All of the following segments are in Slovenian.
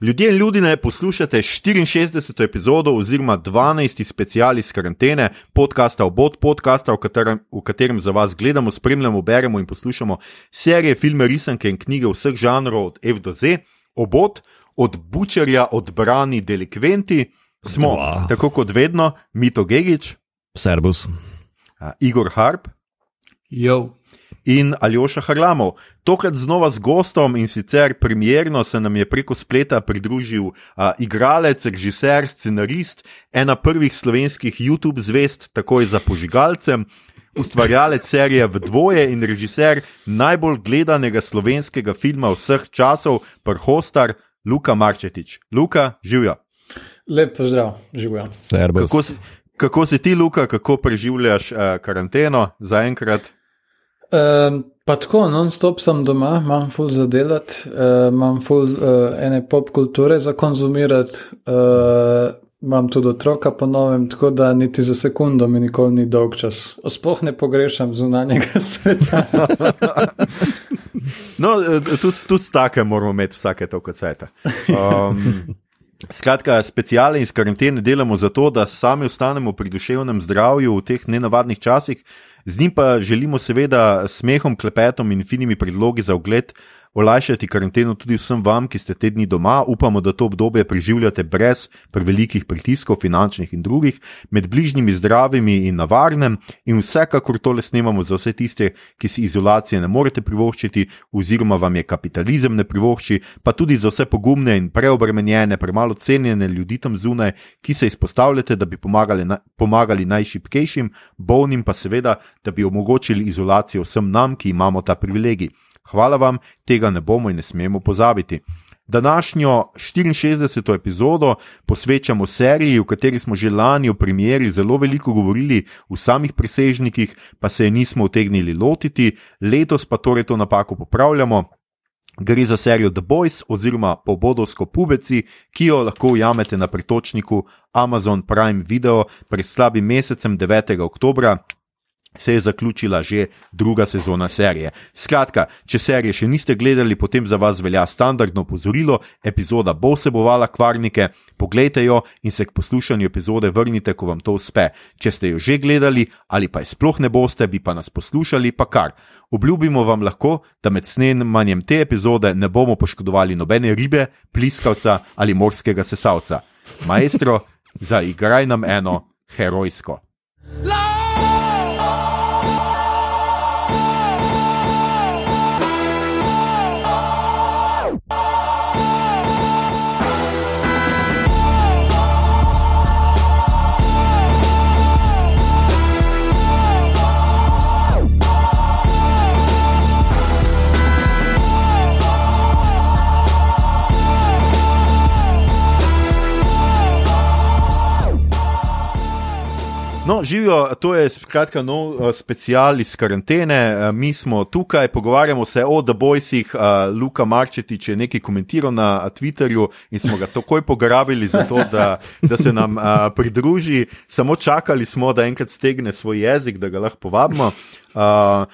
Ljudje in ljudje, poslušate 64. epizodo oziroma 12. special iz karantene, podcasta Obot, podcasta, v katerem, v katerem za vas gledamo, spremljamo, beremo in poslušamo serije, filme, risanke in knjige vseh žanrov od F do Z. Obot, od bučerja, odbrani delikventi, smo, Dva. tako kot vedno, Mito Gigič, Servus. Igor Harp. Jo. In Aljoša Harlamov. Tokrat znova z gostom in sicer premjerno se nam je preko spleta pridružil uh, igralec, režiser, scenarist, ena prvih slovenskih YouTube zvest, takoj za požigalcem. Ustvarjalec serije v dvoje in režiser najbolj gledanega slovenskega filma vseh časov, prhostar Luka Marčetič. Luka, živijo. Lep pozdrav, živijo. Kako, si- kako si ti, Luka, kako preživljaš uh, karanteno zaenkrat? Um, pa tako, non-stop sem doma, imam full za delati, uh, imam full uh, ene pop kulture za konzumirati, uh, imam tudi otroka po novem, tako da niti za sekundo mi nikoli ni dolg čas. Sploh ne pogrešam zunanjega sveta. No, eh, tudi, tudi take moramo imeti vsake to kot sveta. Um, skratka, speciale iz karantene delamo zato, da sami ostanemo pri duševnem zdravju v teh nenavadnih časih, z njim pa želimo seveda smehom, klepetom in finimi predlogi za ogled olajšati karanteno tudi vsem vam, ki ste te dni doma. Upamo, da to obdobje preživljate brez prevelikih pritiskov, finančnih in drugih, med bližnjimi zdravimi in na varnem, in vsekakor tole snemamo za vse tiste, ki si izolacije ne morete privoščiti, oziroma vam je kapitalizem ne privošči, pa tudi za vse pogumne in preobremenjene, premalo cenjene ljudi tam zunaj, ki se izpostavljate, da bi pomagali, na, pomagali najšipkejšim, bolnim pa seveda, da bi omogočili izolacijo vsem nam, ki imamo ta privilegij. Hvala vam, tega ne bomo in ne smemo pozabiti. Današnjo 64. epizodo posvečamo seriji, v kateri smo že lani v premjeri zelo veliko govorili o samih presežnikih, pa se je nismo utegnili lotiti, letos pa torej to napako popravljamo. Gre za serijo The Boys oziroma Pobodovsko pubeci, ki jo lahko ujamete na pretočniku Amazon Prime Video pred slabim mesecem 9. oktobra. Se je zaključila že druga sezona serije. Skratka, če serije še niste gledali, potem za vas velja standardno opozorilo: epizoda bo vsebovala kvarnike, poglejte jo in se k poslušanju epizode vrnite, ko vam to uspe. Če ste jo že gledali ali pa je sploh ne boste, bi pa nas poslušali, pa kar. Obljubimo vam lahko, da med snemanjem te epizode ne bomo poškodovali nobene ribe, pliskavca ali morskega sesalca. Maestro, zaigraj nam eno herojsko. No, živijo, to je skratka nov uh, special iz karantene. Uh, mi smo tukaj, pogovarjamo se o The Boysih. Uh, Luka Marčetič je nekaj komentiral na Twitterju in smo ga takoj pograbili, zato, da, da se nam uh, pridruži. Samo čakali smo, da enkrat stegne svoj jezik, da ga lahko povabimo. Uh,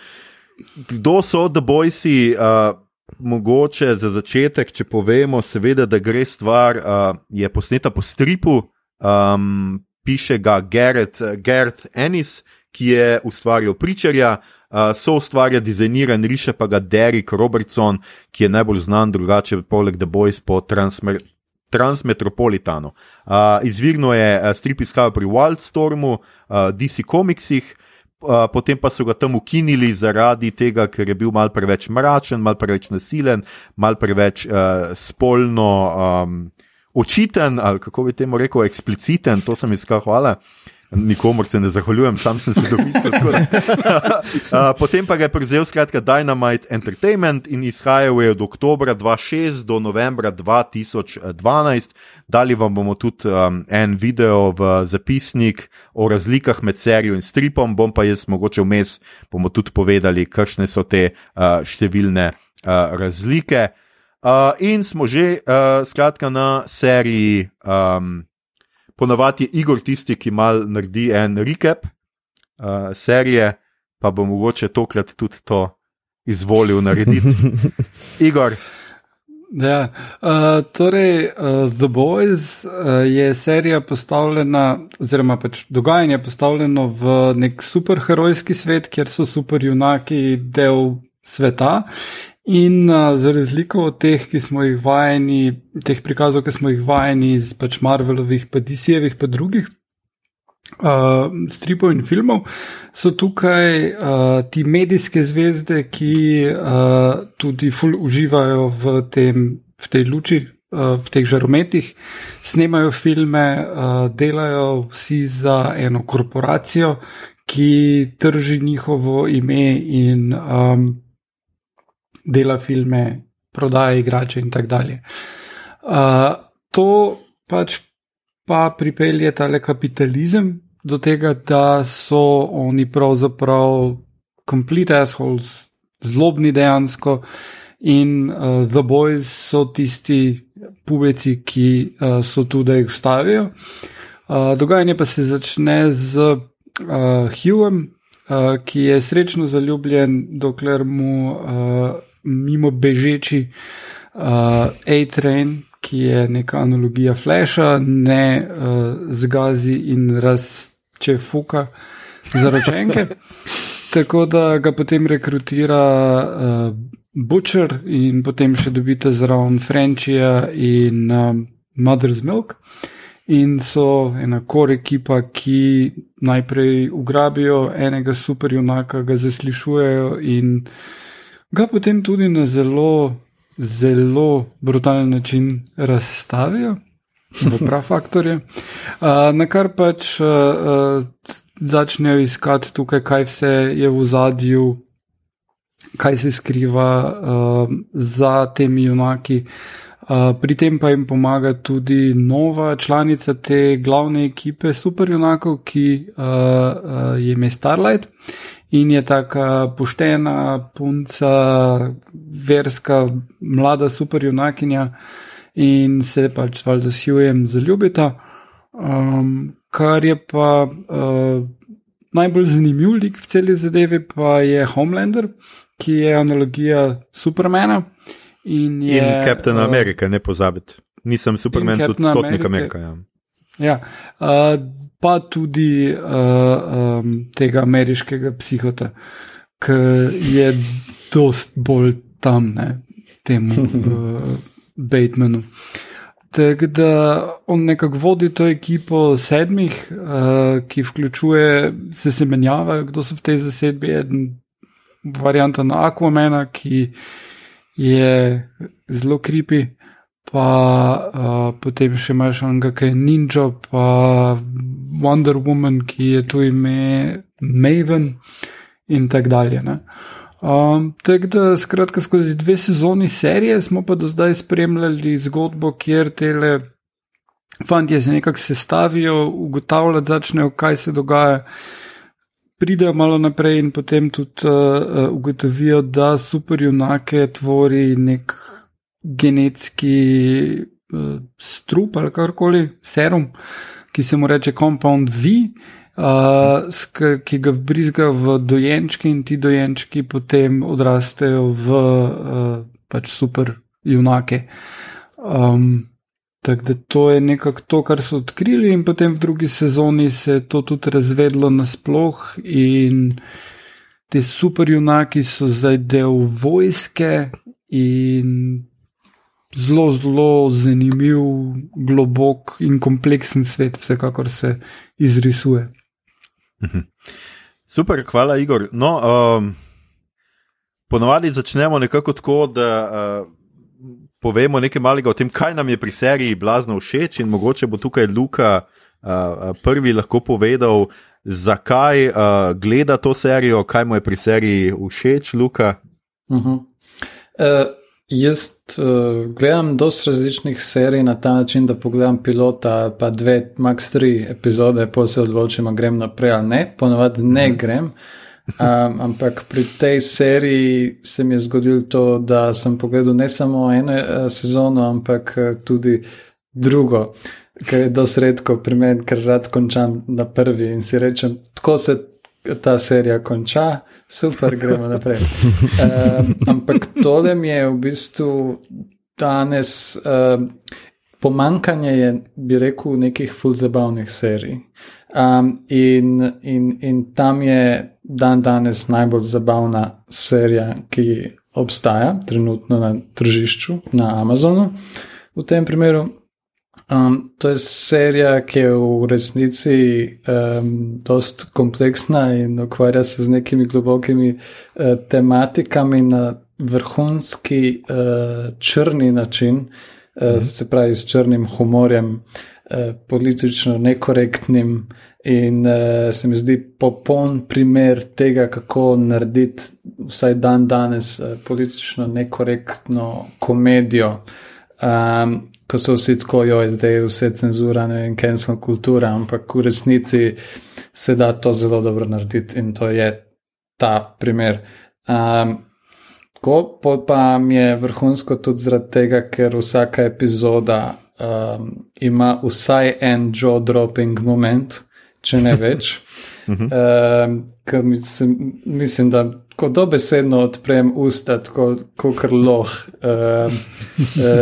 kdo so The Boysi? Uh, Mogoče za začetek, če povemo, seveda, da gre stvar, uh, je posneta po stripu, um, piše ga Garrett, Garrett Ennis, ki je ustvarjal Pričarja, uh, so ustvarja dizajniran, riše pa ga Derek Robertson, ki je najbolj znan drugače, poleg The Boys po Transmer. Transmetropolitanu. Uh, izvirno je uh, strip izhajal pri Wildstormu, uh, DC Comicsih, uh, potem pa so ga tam ukinili zaradi tega, ker je bil mal preveč mračen, mal preveč nasilen, mal preveč uh, spolno. Um, očiten, ali kako bi temu rekel, ekspliciten, to sem iskal, hvala. Nikomor se ne zahvaljujem, sam sem se domislil. da. Uh, Potem pa ga je prevzel skratka Dynamite Entertainment in izhajal je od oktobra 2006 do novembra 2012. Dali vam bomo tudi um, en video v zapisnik o razlikah med serijo in stripom, bom pa jaz mogoče vmes bomo tudi povedali, kakšne so te uh, številne uh, razlike. Uh, in smo že, uh, skratka, na seriji. Um, Ponavadi je Igor tisti, ki mal naredi en recap uh, serije, pa bo mogoče tokrat tudi to izvolil narediti. Igor, Ja, uh, torej, uh, The Boys uh, je serija postavljena, oziroma pač dogajanje postavljeno v nek superherojski svet, kjer so superjunaki del sveta. In uh, za razliko od teh, ki smo jih vajeni, teh prikazov, ki smo jih vajeni iz pač Marvelovih, pa DC-jevih, pa drugih uh, stripov in filmov, so tukaj uh, ti medijske zvezde, ki uh, tudi ful uživajo v, tem, v tej luči, uh, v teh žarometih, snemajo filme, uh, delajo vsi za eno korporacijo, ki trži njihovo ime in um, dela filme, prodaja igrače in tako dalje. Uh, to pač pa pripelje tale kapitalizem do tega, da so oni pravzaprav complete assholes, zlobni dejansko. In uh, The Boys so tisti pubeci, ki uh, so tu, da jih ustavijo. Uh, dogajanje pa se začne z uh, Hughom, uh, ki je srečno zaljubljen, dokler mu uh, mimo bežeči uh, A-Train, ki je neka analogija Flasha, ne uh, zgazi in razče fuka za ročenke. Tako da ga potem rekrutira uh, Butcher in potem še dobite zraven Frenchija in um, Mother's Milk. In so ena kor ekipa, ki najprej ugrabijo enega superjunaka, ga zaslišujejo in ga potem tudi na zelo zelo brutalen način razstavijo, v prav faktorje, uh, na kar pač uh, uh, začnejo iskati tukaj, kaj vse je v zadju, kaj se skriva uh, za temi junaki. Uh, pri tem pa jim pomaga tudi nova članica te glavne ekipe superjunakov, ki uh, uh, je ime Starlight in je tako poštena, punca, verska, mlada, super junakinja in se pač valjda s Hughjem zaljubita. Um, kar je pa uh, najbolj zanimiv lik v celi zadevi, pa je Homelander, ki je analogija Supermana. In, je, in Captain uh, America, ne pozabite. Nisem Superman, tudi stotnik Amerika. Ja. Ja, uh, pa tudi uh, um, tega ameriškega psihota, ki je dost bolj tam, ne, temu uh, Batemanu. Tako da on nekako vodi to ekipo sedmih, uh, ki vključuje, se se menjava, kdo so v tej zasedbi. En varianta na Aquamena, ki je zelo kripi pa uh, potem še imaš enega, ki je Ninja, pa Wonder Woman, ki je tu ime Maven in tako dalje. Um, tako da, skratka, skozi dve sezoni serije smo pa do zdaj spremljali zgodbo, kjer tele fanti se nekako sestavijo, ugotavljati začnejo, kaj se dogaja. Pridejo malo naprej in potem tudi uh, ugotovijo, da superjunake tvori nek genetski uh, strup ali karkoli, serum, ki se mu reče Compound V, uh, ki ga brizga v dojenčke in ti dojenčki potem odrastejo v uh, pač super junake. Um, Tako da to je nekako to, kar so odkrili, in potem v drugi sezoni se je to tudi razvedlo nasploh, in ti superjunaki so zdaj del vojske, in zelo, zelo zanimiv, globok in kompleksen svet, vsekakor se izrisuje. Mhm. Super, hvala, Igor. No, um, ponovadi začnemo nekako tako, da uh, povemo nekaj malega o tem, kaj nam je pri seriji blazno všeč, in mogoče bo tukaj Luka uh, prvi lahko povedal, zakaj uh, gleda to serijo, kaj mu je pri seriji všeč, Luka. Uh -huh. uh, Jaz uh, gledam dosta različnih serij na ta način, da pogledam pilota, pa dve, max tri epizode, pa se odločim, grem naprej ali ne. Ponovadi ne mhm. grem. Um, ampak pri tej seriji se mi je zgodilo to, da sem pogledal ne samo eno uh, sezono, ampak uh, tudi drugo, kar je dosti redko pri meni, ker rad končam na prvi in si rečem, tako se ta serija konča, super, gremo naprej. Um, ampak tole mi je v bistvu danes. Uh, Pomankanje je, bi rekel, nekih fulzabavnih serij. Um, in, in, in tam je dan danes najbolj zabavna serija, ki obstaja trenutno na tržišču, na Amazonu. V tem primeru, um, to je serija, ki je v resnici um, dost kompleksna in ukvarja se z nekimi globokimi uh, tematikami na vrhunski uh, črni način, uh, mm. se pravi s črnim humorjem, uh, politično nekorektnim. In uh, se mi zdi popoln primer tega, kako narediti vsaj dan danes uh, politično nekorektno komedijo. Um, ko so vsi tako, jo je zdaj vse cenzura, ne vem, cancel kultura, ampak v resnici se da to zelo dobro narediti in to je ta primer. Um, ko pa mi je vrhunsko tudi zaradi tega, ker vsaka epizoda um, ima vsaj en jaw-dropping moment če ne več. uh, mislim, mislim, da ko dobesedno odprem usta, tako kot loh. Uh,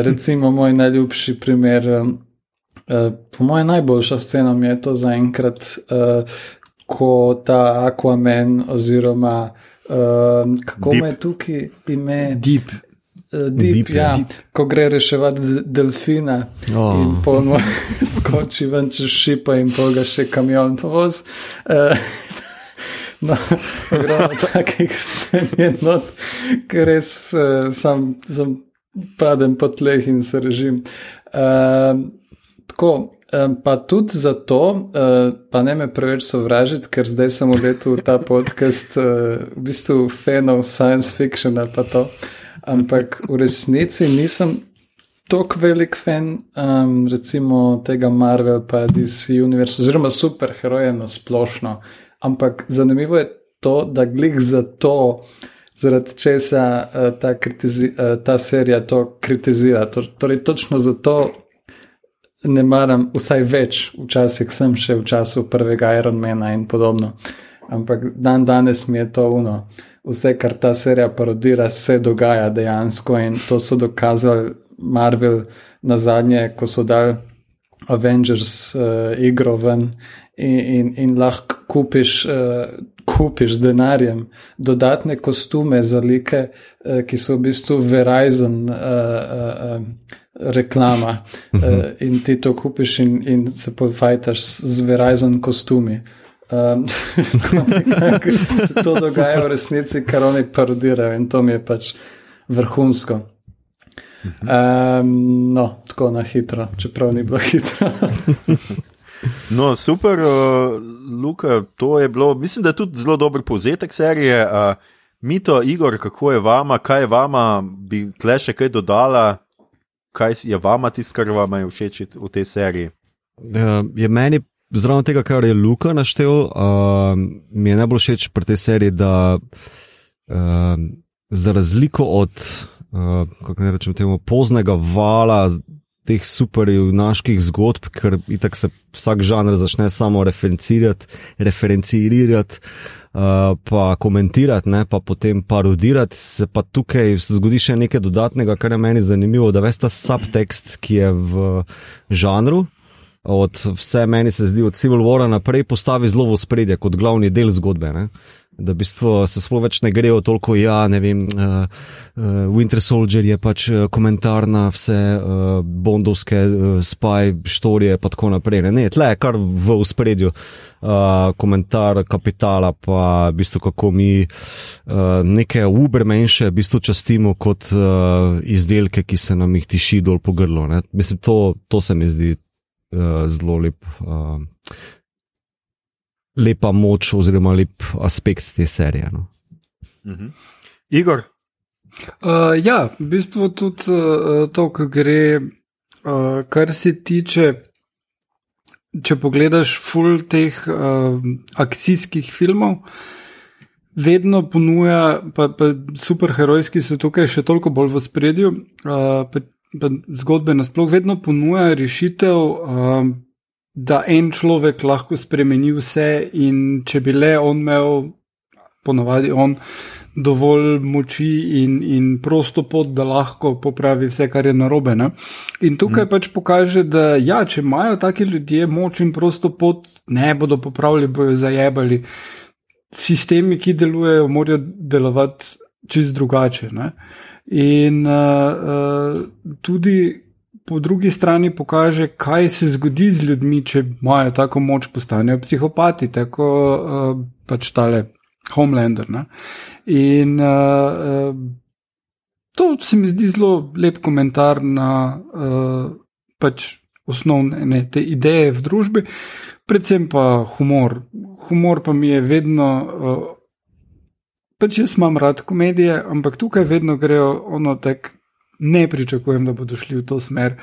recimo, moj najljubši primer, uh, po mojem, najboljša scena mi je to zaenkrat, uh, ko ta Aquaman oziroma. Uh, kako me tukaj ime? Deep. Uh, deep, deep, ja, deep. Ko gre reševati delfina oh. in polno skoči ven čez šipa in poga še kamion povoz. Uh, no, ogromno takih scen je not, ker res uh, sam, sam padem po tleh in se režim. Uh, tako, um, pa tudi zato, uh, pa ne me preveč sovražiti, ker zdaj sem v ta podcast, uh, v bistvu fanov science fiction ali pa to. Ampak v resnici nisem tako velik fan, um, recimo tega Marvel, pa DC Universe, oziroma superheroje na splošno. Ampak zanimivo je to, da glih za to, zaradi česa uh, ta, kritizi, uh, ta serija to kritizira. Torej, točno zato. Ne maram, vsaj več, včasih sem še v času prvega Ironmana in podobno. Ampak dan danes mi je to uno. Vse, kar ta serija parodira, se dogaja dejansko in to so dokazali Marvel na zadnje, ko so dali Avengers uh, igro ven in, in, in lahko kupiš. Uh, Kupiš denarjem dodatne kostume za like, uh, ki so v bistvu Verizon uh, uh, reklama, uh, in ti to kupiš in, in se pofajtaš z Verizon kostumi. Um, se to dogaja v resnici, kar oni parodirajo in to mi je pač vrhunsko. Um, no, tako na hitro, čeprav ni bilo hitro. no, super, uh, Luka, to je bilo, mislim, da je tudi zelo dober povzetek serije. Uh, Mito, Igor, kako je vama, kaj je vama, bi tle še kaj dodala, kaj je vama tisto, kar vam je všeč v tej seriji? Uh, je meni zraven tega, kar je Luka naštel, uh, mi je najbolj všeč pri tej seriji, da uh, za razliko od, uh, kako naj rečem, temu poznega vala teh superjunaških zgodb, ker se vsak žanr začne samo referencirati, referencirati. Uh, pa komentirati, ne, pa potem parodirati, se pa tukaj zgodi še nekaj dodatnega, kar je meni zanimivo, da veste ta subtekst, ki je v žanru, od vse meni se zdi, od Civil War naprej postavi zelo v spredje kot glavni del zgodbe. Ne? Da v bistvu se sploh več ne grejo toliko, ja, ne vem, uh, uh, Winter Soldier je pač uh, komentar na vse uh, bondovske uh, spaj, štorije in tako naprej. Ne, ne tle je kar v spredju. Uh, komentar kapitala, pa v bistvu kako mi uh, neke ubermenše v bistvu častimo kot uh, izdelke, ki se nam jih tiši dol po grlu. Ne. Mislim, to, to se mi zdi uh, zelo lep, uh, lepa moč oziroma lep aspekt te serije. No. Uh mhm. -huh. Igor. Uh, ja, v bistvu tudi uh, to, kar gre, uh, kar se tiče. Če pogledaš full teh uh, akcijskih filmov, vedno ponuja, pa, pa superherojski so tukaj še toliko bolj v spredju, uh, zgodbe nasplošno vedno ponuja rešitev, um, da en človek lahko spremeni vse, in če bi le on imel, ponovadi on, dovolj moči in, in prosto pot, da lahko popravi vse, kar je narobe. Ne? In tukaj mm. pač pokaže, da ja, če imajo taki ljudje moč in prosto pot, ne bodo popravili, bojo zajebali. Sistemi, ki delujejo, morajo delovati čist drugače. Ne? In uh, uh, tudi po drugi strani pokaže, kaj se zgodi z ljudmi, če imajo tako moč, postanejo psihopati, tako uh, pač tale Homelander. Ne? In uh, to se mi zdi zelo lep komentar na uh, pač osnovne ne, te ideje v družbi, predvsem pa humor. Humor pa mi je vedno. Uh, Pač jaz imam rad komedije, ampak tukaj vedno grejo ono tako ne pričakujem, da bodo šli v to smer.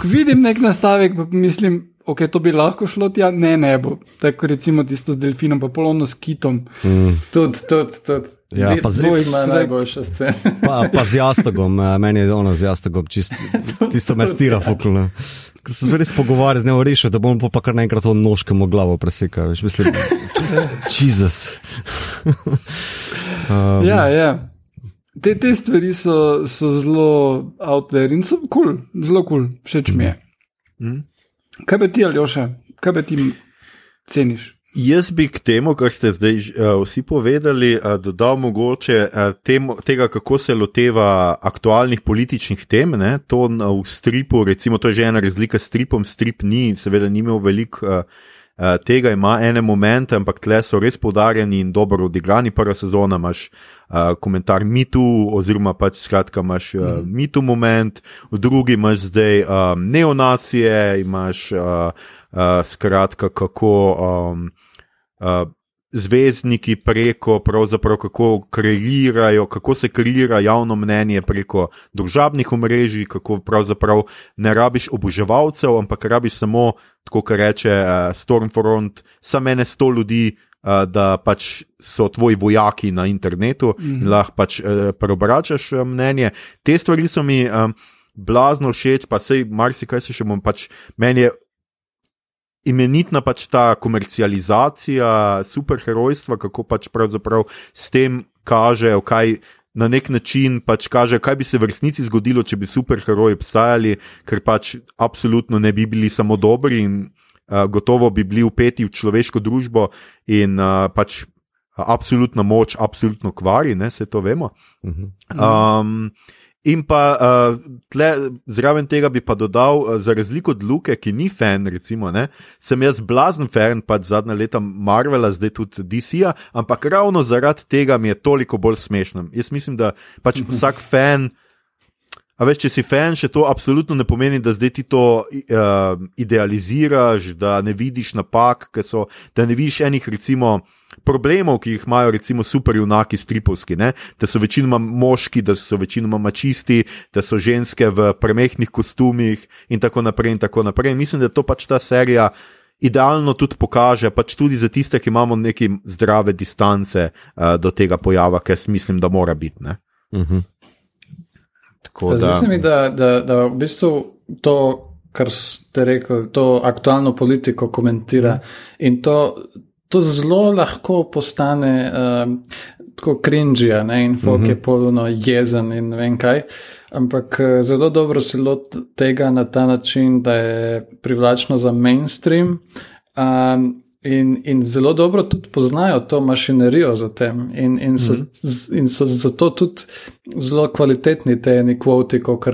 Ko vidim nek nastavek, pa mislim, ok, to bi lahko šlo tja, ne, ne bo. Tako recimo tisto z delfinom, pa polno s kitom. Mm. Tudi, tudi, tudi. Ja, pa zelo ima najboljša scena. pa, pa z jastogom, eh, meni je ono z jastogom, čist, tisto me stira fukulno. Ko se res pogovarjam z njim, rešil, da bom pa kar naenkrat to nožkemu glavo presekal. Mislim, Jezus. um, ja, ja. Te, te stvari so, so zelo out there in so kul, cool, zelo kul, cool. všeč mi je. Mm. Kaj bi ti, Aljoša, kaj bi ti ceniš? Jaz bi k temu, kar ste zdaj uh, vsi povedali, uh, dodal mogoče uh, temu, tega, kako se loteva aktualnih političnih tem. Ne? To v stripu, recimo, to je že ena razlika s stripom, strip ni, seveda, ni imel veliko. Uh, Uh, tega ima ene momente, ampak tle so res podarjeni in dobro odigrani. Prva sezona imaš uh, komentar mitu, oziroma pač skratka imaš uh, mm. mitu moment, v drugi imaš zdaj um, neonacije, imaš uh, uh, skratka kako. Um, uh, zvezdniki preko, kako kreirajo, kako se kreira javno mnenje preko družabnih omrežij, kako pravzaprav ne rabiš oboževalcev, ampak rabiš samo, tako kot reče uh, Stormfront, samo ene sto ljudi. Uh, da pač so tvoji vojaki na internetu mm -hmm. in lahko pač uh, preobračaš mnenje. Te stvari so mi um, blazno všeč, pa sej marsikaj se še bom pač. Meni je imenitna pač ta komercializacija superherojstva, kako pač pravzaprav s tem kaže, kaj na nek način pač kaže, kaj bi se v resnici zgodilo, če bi superheroji obstajali, ker pač absolutno ne bi bili samo dobri in uh, gotovo bi bili upeti v človeško družbo in uh, pač. Absolutna moč, absolutno kvari, ne, se to vemo. Um, In pa uh, tle, zraven tega bi pa dodal, uh, za razliko od Luke, ki ni fan, recimo, ne, sem jaz blazen fan, pač zadnja leta Marvela, zdaj tudi DC-ja, ampak ravno zaradi tega mi je toliko bolj smešno. Jaz mislim, da pač vsak fan. A veš, če si fan, še to absolutno ne pomeni, da zdaj ti to uh, idealiziraš, da ne vidiš napak, so, da ne vidiš enih, recimo, problemov, ki jih imajo, recimo, superjunaki stripovski, ne? da so večinoma moški, da so večinoma mačisti, da so ženske v premehkih kostumih in tako naprej. In tako naprej. Mislim, da to pač ta serija. Idealno tudi pokaže, pač tudi za tiste, ki imamo neke zdrave distance uh, do tega pojava, ker mislim, da mora biti. Uh -huh. Zdi se mi, da, da, da v bistvu to, kar ste rekli, to aktualno politiko komentira mm. in to, to zelo lahko postane uh, tako krinžija in folk mm -hmm. je polno jezen in ne vem kaj. Ampak uh, zelo dobro se lot tega na ta način, da je privlačno za mainstream. Um, In, in zelo dobro tudi poznajo to mašinerijo za tem, in, in, so, mm -hmm. in so zato tudi zelo kvalitetni te eni kvoti, kot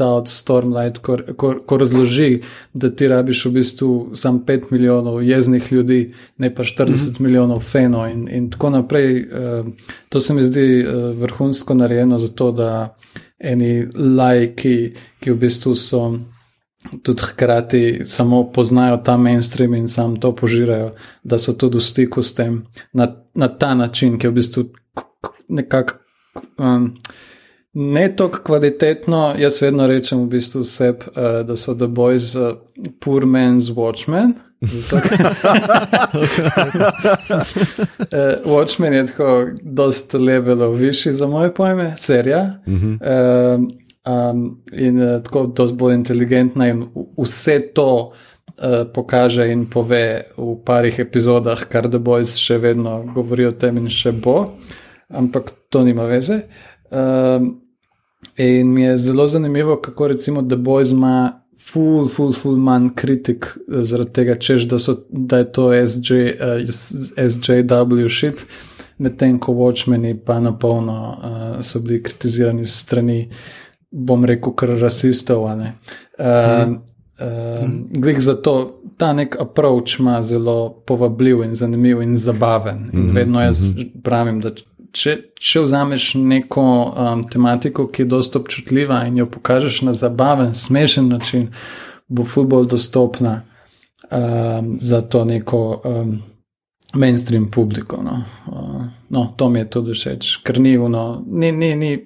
ta od Stormlight, ko, ko, ko razloži, da ti rabiš v bistvu samo 5 milijonov jeznih ljudi, ne pa 40 mm -hmm. milijonov feno in, in tako naprej. Uh, to se mi zdi uh, vrhunsko narejeno, zato da eni lajki, ki v bistvu so tudi hkrati samo poznajo ta mainstream in sam to požirajo, da so tudi v stiku s tem na, na ta način, ki je v bistvu nekako. Um, Ne tako kvalitetno, jaz vedno rečem v bistvu sebi, uh, da so The Boys uh, poor man's watchmen. uh, Watchmen je tako, dosta levelov višji za moje pojme, serija. Uh -huh. uh, um, in uh, tako dosti bolj inteligentna, in vse to uh, pokaže in pove v parih epizodah, kar The Boys še vedno govori o tem in še bo. ampak to nima veze. Um, in mi je zelo zanimivo, kako recimo The Boys ima ful, ful, ful manj kritik zaradi tega, češ, da, so, da je to SJ, uh, SJW shit, medtem ko Watchmeni pa na polno uh, so bili kritizirani strani, bom rekel, kar rasistov. Uh, mm. uh, glih zato ta nek approach ima zelo povabljiv in zanimiv in zabaven. In -hmm. vedno jaz pravim, da če, če vzameš neko um, tematiko, ki je dosto občutljiva in jo pokažeš na zabaven, smešen način, bo futbol dostopna um, za to neko um, mainstream publiko. No. Uh, no, to mi je tudi všeč, ker ni, no, ni, ni, ni,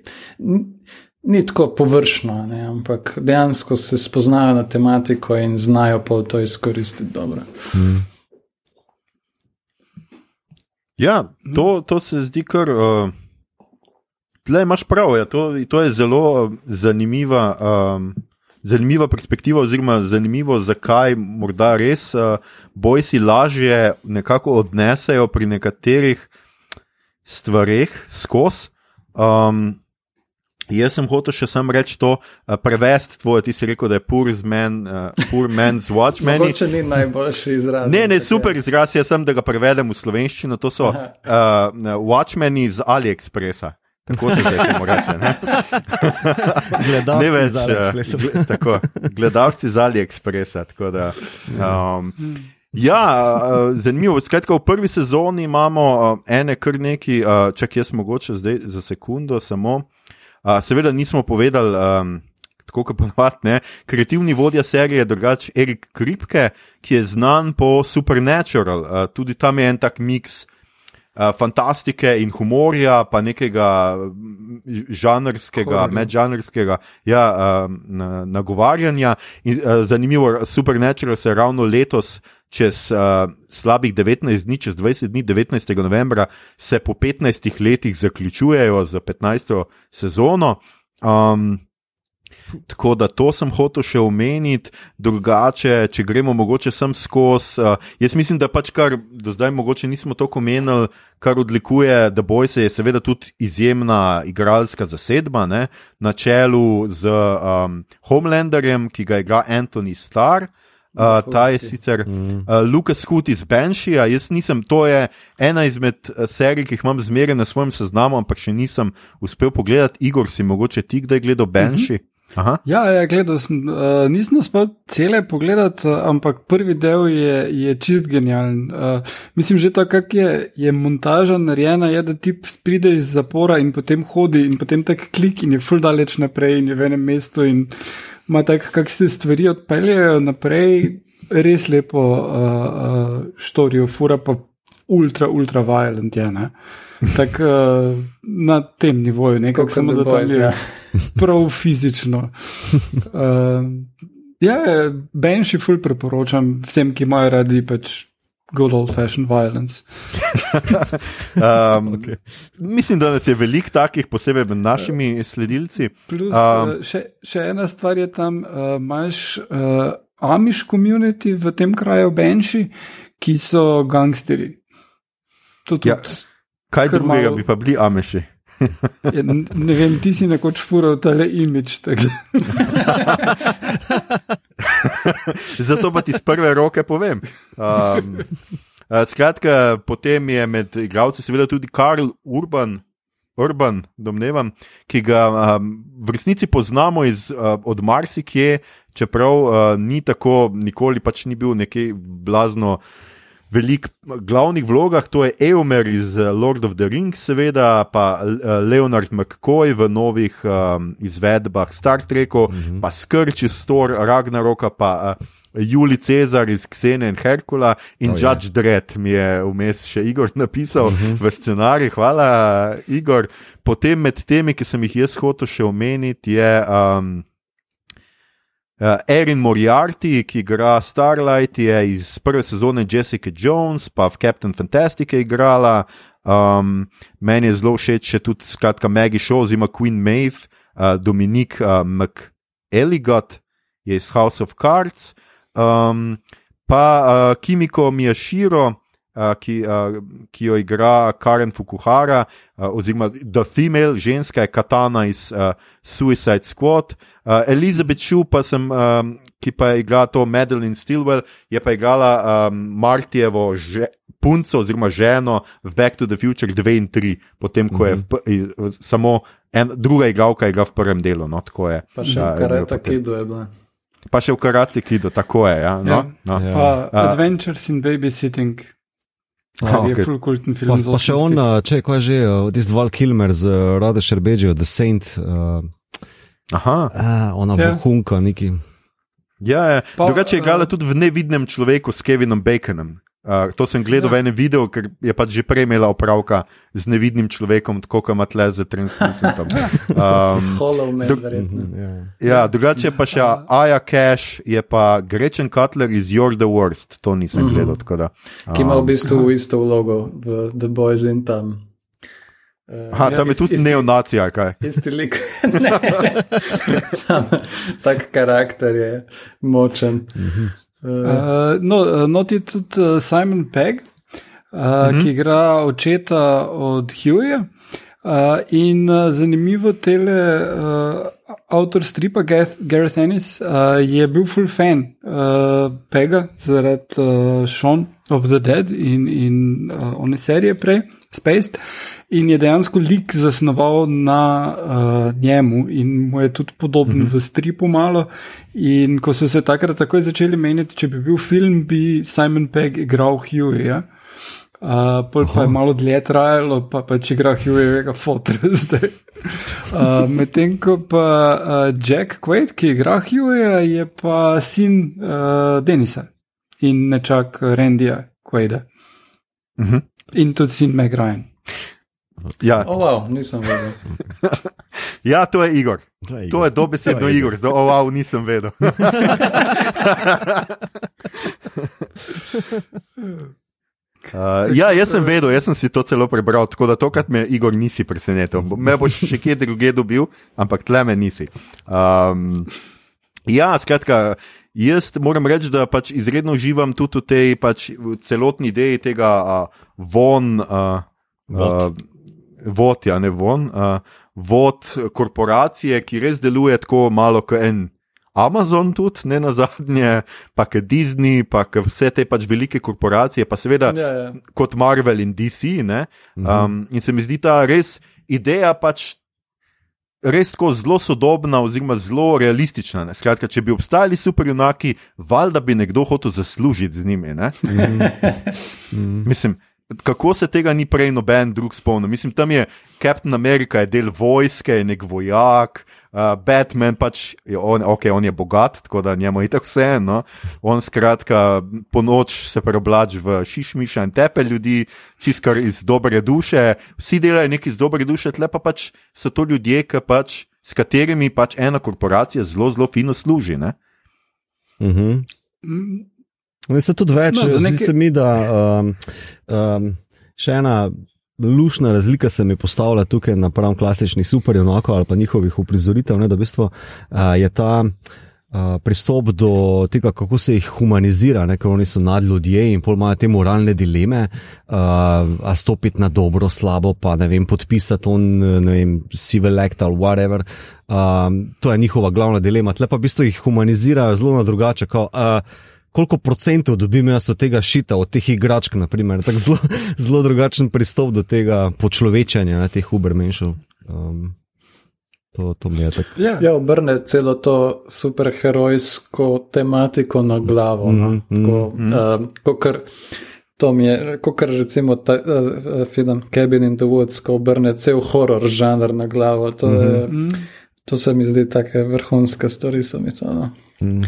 ni tako površno, ne, ampak dejansko se spoznajo na tematiko in znajo pa to izkoristiti dobro. Hmm. Ja, to, to se zdi kar. Uh, tle imaš prav, ja, to, to je zelo zanimiva. Um, Zanimiva perspektiva, oziroma zanimivo, zakaj morda res uh, boj si lažje nekako odnesejo pri nekaterih stvareh skozi. Um, Jaz sem hotel še sam reči to, uh, prevesti tvoje, ti si rekel, da je poor, man, uh, poor man's watchman. To ni najboljši izraz. Ne, ne, super izraz, jaz sem, da ga prevedem v slovenščino. To so uh, watchmeni iz AliExpressa. Tako se zdaj temu reče. Gledalci več, z AliExpressa. Uh, tako, gledalci z AliExpressa. Da, um, ja, zanimivo. Skratka, v prvi sezoni imamo ene kar neki, čak jaz mogoče zdaj za sekundo samo seveda nismo povedali, um, tako kot ponovadi, kreativni vodja serije je drugač Erik Kripke, ki je znan po Supernatural. Uh, tudi tam je en tak miks. Uh, fantastike in humorja, pa nekega žanrskega, medžanrskega ja, uh, nagovarjanja. In, uh, zanimivo, Supernatural se je ravno letos čez uh, slabih 19 dni, čez 20 dni, 19. novembra, se po 15 letih zaključujejo za 15. sezono. Um, Tako da to sem hotel še omeniti, drugače, če gremo mogoče sem skozi. Uh, jaz mislim, da pač kar do zdaj mogoče nismo toliko omenili, kar odlikuje The Boys, je seveda tudi izjemna igralska zasedba ne? na čelu z um, Homelanderjem, ki ga igra Anthony Starr. Uh, ta je sicer mm. uh, Lucas Hood iz Benšija. Jaz nisem, to je ena izmed uh, serij, ki jih imam zmeraj na svojem seznamu, ampak še nisem uspel pogledati. Igor, si mogoče ti kdaj gledal Benši? Mm -hmm. Aha. Ja, ja, gledal sem. Uh, nisem uspel cele pogledati, uh, ampak prvi del je, je čist genijalen. Uh, mislim, že to, kako je, je montaža narejena, je, da ti prideš iz zapora in potem hodi in potem tak klik in je full daleč naprej in je v enem mestu. In, uh, ima tako, kako se stvari odpeljejo naprej, res lepo uh, uh, štorijo, fura pa ultra, ultra violent je. Tako uh, na tem nivoju, nekako samo da to je ja. prav fizično. Uh, ja, Benši ful priporočam vsem, ki imajo radi pač good old fashioned violence. um, okay. Mislim, da nas je veliko takih, posebej med našimi sledilci. Plus, um, še, še ena stvar je tam, uh, imaš uh, Amish community v tem kraju, Benši, ki so gangsteri. Ja, kaj drugega malo... bi pa bili Amishi? Ja, ne vem, ti si nekoč fural tale imič. Zato pa ti z prve roke povem. Um, skratka, potem je med igralci seveda tudi Karl Urban. Urban, domnevam, ki ga um, v resnici poznamo iz, uh, od marsikje, čeprav uh, ni tako, nikoli pač ni bil nekaj blazno velikih glavnih vlogah, to je Eomer iz eh, Lord of the Rings, seveda, pa eh, Leonard McCoy v novih um, izvedbah Star Treku, mm -hmm. pa Skrč iz Thor, Ragnaroka, pa uh, Juli Cezar iz Ksene in Herkula in oh, Judge Dredd mi je vmes še Igor napisal mm -hmm. v scenarij. Hvala, Igor. Potem med temi, ki sem jih jaz hotel še omeniti, je. Um, Uh, Erin Moriarty, ki igra Starlight, je iz prve sezone Jessica Jones, pa v Captain Fantastic je igrala. Um, meni je zelo všeč še tudi skratka Maggie Shaw, zima Queen Maeve, uh, Dominik uh, McEligot je iz House of Cards, um, pa uh, Kimiko Miyashiro, uh, ki, uh, ki jo igra Karen Fukuhara, uh, oziroma The Female, ženska je Katana iz uh, Suicide Squad. Uh, Elizabeth Shue, pa sem, ki pa je igrala to Madeline Stilwell, je pa igrala um, Martijevo že, punco oziroma ženo v Back to the Future 2 in 3, potem ko je v, v, samo en, druga igralka igra v prvem delu. No, tako je. Pa še Ja, v Karate Kidu je bila. Pa še v Karate Kidu, tako je. Ja, no, Ja. no. Ja. Pa A- Adventures in Babysitting, Kar je okej. full kulten Pa, film. iz pa še 80-ih. on, uh, če kaj že, uh, tisti Val Kilmer z uh, Rado Šerbeđijo, The Saint, uh, Aha. uh, ona Ja. bohunka, neki. Ja, ja. Pa, drugače je igrala eh, tudi v nevidnem človeku s Kevinom Baconom. Uh, to sem gledal ja. v enem videu, ker je pač že prej imela opravka z nevidnim človekom, tako kot ima tle z translucentom. Um, Hollow Man, Dok- verjetno. Ja. ja, drugače pa še Aja Cash, je pa Gretchen Cutler iz You're the Worst, to nisem gledal. tako Da, Ki ima v um, bistvu isto vlogo v The Boys in tam. Uh, Aha, tam je tudi neonacija, kaj. Isti lik. ne, sam tak karakter je močen. Uh, Uh, no, uh, not je tudi uh, Simon Pegg, uh, mm -hmm. ki igra očeta od Hughja. Uh, in uh, zanimivo, tele uh, avtor stripa Gareth, Gareth Ennis uh, je bil full fan uh, Pega zaradi uh, Shaun of the Dead in, in uh, one serije prej, Spaced. In je dejansko lik zasnoval na uh, njemu, in mu je tudi podoben mm -hmm. v stripu malo. In ko so se takrat takoj začeli meniti, če bi bil film, bi Simon Pegg igral Hughja. Ja? Uh, pol pa je malo dlje trajalo, pa pa če igra Hughjevega fotra zdaj. Uh, Medtem ko pa uh, Jack Quaid, ki igra Hughja, je pa sin uh, Denisa in nečak Randyja Quaida. Mhm. In tudi sin Meg Ryan. Ja, oh, wow, nisem vedel. ja, to je Igor. To je To je dobesedno To je Igor, zdaj, oh, wow, nisem vedel. Uh, ja, jaz sem vedel, jaz sem si to celo prebral, tako da tokrat me Igor nisi presenetil. Me boš še kje druge dobil, ampak tle me nisi. Um, ja, skratka, jaz moram reči, da pač izredno uživam tudi v tej pač, celotni ideji tega uh, von. Uh, Vod. Uh, vod, ja, ne von. Uh, vod korporacije, ki res deluje tako malo kot en. Amazon tudi, ne na zadnje, pa ke Disney, pa ke vse te pač velike korporacije, pa seveda Ja, ja. kot Marvel in DC. ne. Um, in se mi zdi ta res ideja pač. Res tako zelo sodobna, oziroma zelo realistična. Ne? Skratka, če bi obstajali superjunaki, valjda bi nekdo hotel zaslužiti z njimi. ne. Mislim, kako se tega ni prej noben drug spomnil? Mislim, tam je Captain America, je del vojske, je nek vojak, uh, Batman pač, je on, okay, on je bogat, tako da njemu je tako vse. No? On skratka po noč se preoblači v šišmiša in tepe ljudi, čiskar iz dobre duše. Vsi delajo nekaj iz dobre duše, tle pa pač so to ljudje, ki pač, s katerimi pač ena korporacija zelo, zelo fino služi. Ne? Mhm. Ne, se tudi več, No, zdi neke- se mi, da um, um, še ena lušna razlika se mi postavlja tukaj napram klasičnih superjunakov ali pa njihovih uprizoritev, ne, da v bistvu uh, je ta. Uh, pristop do tega, kako se jih humanizira, ne, ker oni so nadljudje in pol imajo te moralne dileme, uh, a stopiti na dobro, slabo, pa ne vem, podpisati on, ne vem, civil act ali whatever. Um, to je njihova glavna dilema. Tle pa v bistvu jih humanizirajo zelo na drugače. Kao, uh, koliko procentov dobim jaz od tega šita, od teh igračk, naprimer. Tako zelo, zelo drugačen pristop do tega počlovečanja ne, teh ubermenšov. Um, to, to mi je tako. ja. Ja, obrne celo to superherojsko tematiko na glavo. No? Mhm, mhm, Tako, um, kakor, to mi je, kot recimo ta uh, film Cabin in the Woods, ko obrne cel horor žanr na glavo. To, je, Mm. to se mi zdi tako vrhunska stvar. To, no. Mm.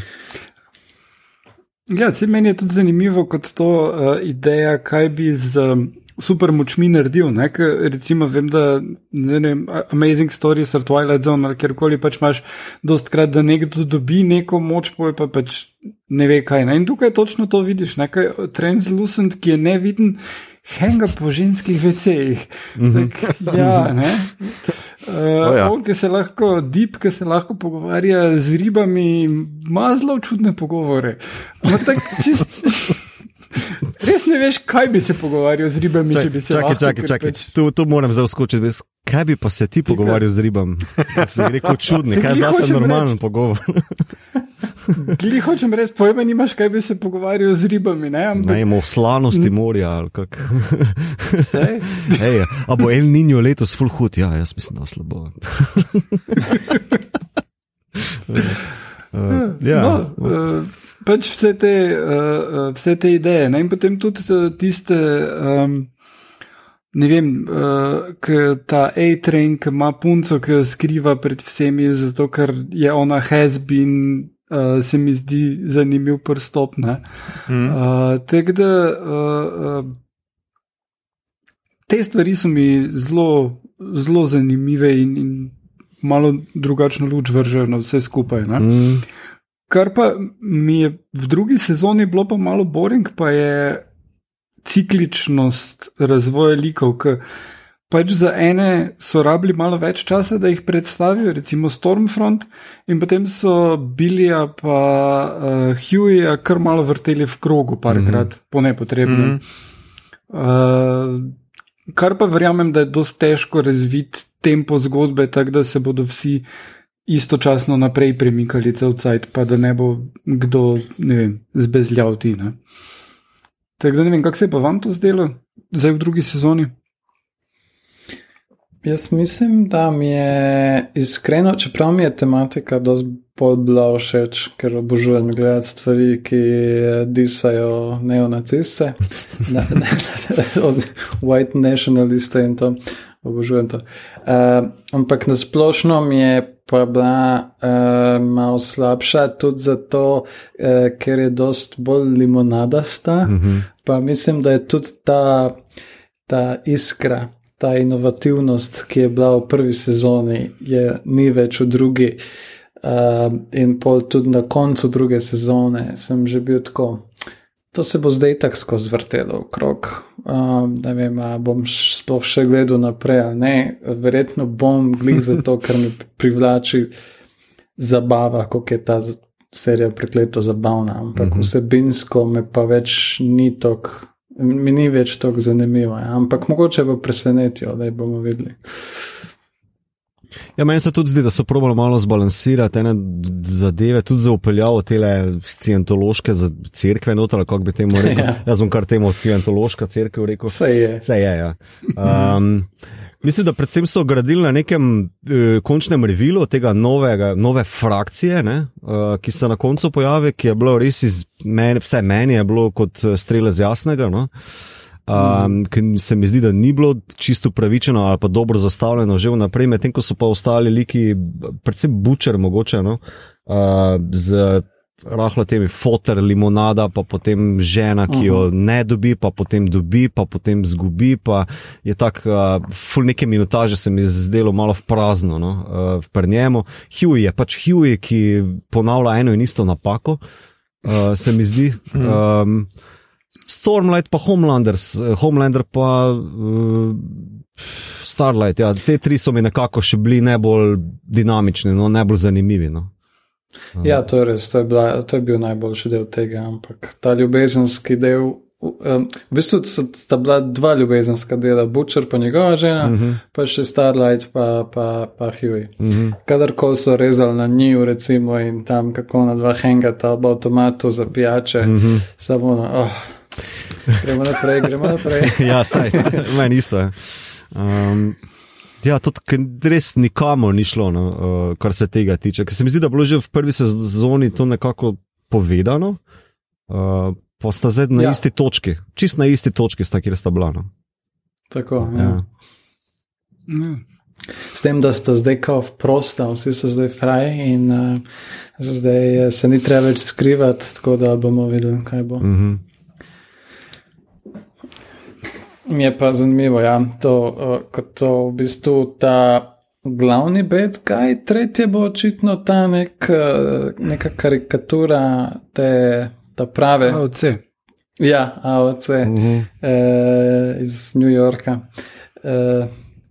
Ja, se meni je tudi zanimivo kot to uh, ideja, kaj bi z um, super močmi naredil. Ne? Ker, recimo, vem, da ne vem, Amazing Stories ali Twilight Zone ali kjerkoli pač imaš, dostkrat, da nekdo dobi neko moč, pol pa pač ne ve kaj. Ne? In tukaj točno to vidiš, nekaj translucent, ki je neviden. Henga po ženskih vecejih. Ja, ne. Uh, ja. on, ki se lahko, dip, ki se lahko pogovarja z ribami, ima zelo čudne pogovore. Ampak tako čist. Res ne veš, kaj bi se pogovarjal z ribami, če bi se Čakaj, lahko, čakaj, čakaj. pač- Tu, tu moram zdaj skočiti. Kaj bi pa se ti pogovarjal z ribam? Si rekel čudni, Se kaj je za te normalen pogovor? Glih hočem reči, pojma nimaš, kaj bi se pogovarjal z ribami, ne? Ampak Ne, o slanosti morja ali kako. Ej, a bo El Niño letos full hud? Ja, jaz mislim, da slabo. Uh, ja, No, uh, pač vse te, uh, vse te ideje. Ne? In potem tudi tiste, um, ne vem, uh, ta A-train, ki ima punco, ki jo skriva pred vsemi, zato ker je ona has been. Uh, se mi zdi zanimiv prstop. Mm. Uh, Tako da uh, uh, te stvari so mi zelo, zelo zanimive in, in malo drugačno luč vržejo na vse skupaj. Ne? mm, Kar pa mi je v drugi sezoni bilo pa malo boring, pa je cikličnost razvoja likov. Ker pač za ene so rabili malo več časa, da jih predstavijo, recimo Stormfront, in potem so Billija pa uh, Hughija kar malo vrteli v krogu, parkrat, mm -hmm. po nepotrebnem. Mm -hmm. uh, kar pa verjamem, da je dosti težko razviti tempo zgodbe, tako da se bodo vsi istočasno naprej premikali cel cajt, pa da ne bo kdo, ne vem, zbezljal ti. Ne? Tako da ne vem, kako se je pa vam to zdelo, zdaj v drugi sezoni. Jaz mislim, da mi je iskreno, čeprav mi je tematika dosti bolj bila všeč, ker obožujem gledati stvari, ki disajo neonaciste, ne, ne, ne, od white nationaliste in to. Obožujem to. Uh, ampak na splošno mi je pa bila uh, malo slabša, tudi zato, uh, ker je dost bolj limonadasta. Mm -hmm. Pa mislim, da je tudi ta, ta iskra, ta inovativnost, ki je bila v prvi sezoni, je ni več v drugi. Uh, in pol tudi na koncu druge sezone sem že bil tako. To se bo zdaj tako skozi vrtelo v krog. Um, ne vem, ali bom sploh še gledal naprej ali ne. Verjetno bom glih zato, ker mi privlači zabava, kako je ta serija prekleto zabavna. Ampak uh -huh. vsebinsko me pa več ni tako, mi ni več tako zanimivo. Ja. Ampak mogoče bo presenetijo, da bomo videli. Ja, meni se tudi zdi, da so probali malo zbalansirati ene zadeve, tudi za upeljavo te scientološke crkve, noter, kako bi temu rekel. ja. Jaz bom kar temu scientološka crkva rekel. Vse je. Vse je, ja. Um, mislim, da predvsem so gradili na nekem uh, končnem revilu tega novega, nove frakcije, ne, uh, ki se na koncu pojavi, ki je bilo res iz meni, vse meni je bilo kot strele z jasnega. No. Um, ker se mi zdi, da ni bilo čisto pravičeno ali pa dobro zastavljeno že vnaprej, medtem ko so pa ostali liki, predvsem bučer, mogoče, no, uh, z rahlo temi fotor, limonada, pa potem žena, ki jo ne dobi, pa potem dobi, pa potem zgubi. Pa je tako, uh, ful neke minutaže se mi je zdelo malo v prazno no, uh, pri njemu. Huey je pač Huey, ki ponavlja eno in isto napako, uh, se mi zdi. Um, Stormlight, pa Homelanders, Homelander, pa uh, Starlight. Ja, te tri so mi nekako še bili najbolj dinamični, no, najbolj zanimivi. No. Ja, to je res, to je, bila, to je bil najboljši del tega, ampak ta ljubezenski del. V bistvu sta bila dva ljubezenska dela, Butcher pa njegova žena, uh -huh. pa še Starlight pa, pa, pa Huey. Uh -huh. Kadarkoli so rezali na njiju, recimo, in tam kako na dva hengata ob avtomatu za pijače, uh -huh. samo na. Oh. Gremo naprej, gremo naprej. ja, saj, meni isto je. Um, ja, to res nikamor ni šlo, no, uh, kar se tega tiče. Ker se mi zdi, da je bilo že v prvi sezoni to nekako povedano, uh, pa sta zdaj na ja. isti točki, čist na isti točki sta, kjer sta bila. No. Tako, ja. ja. S tem, da sta zdaj kao prosta, vsi so zdaj fraji in uh, zdaj se ni treba več skrivati, tako da bomo videli, kaj bo. Mm -hmm. Mi je pa zanimivo, ja, to, uh, kot to v bistvu ta glavni bed, kaj tretje bo očitno ta nek, uh, neka karikatura te prave. AOC. Ja, AOC uh -huh. uh, iz New Yorka. Uh,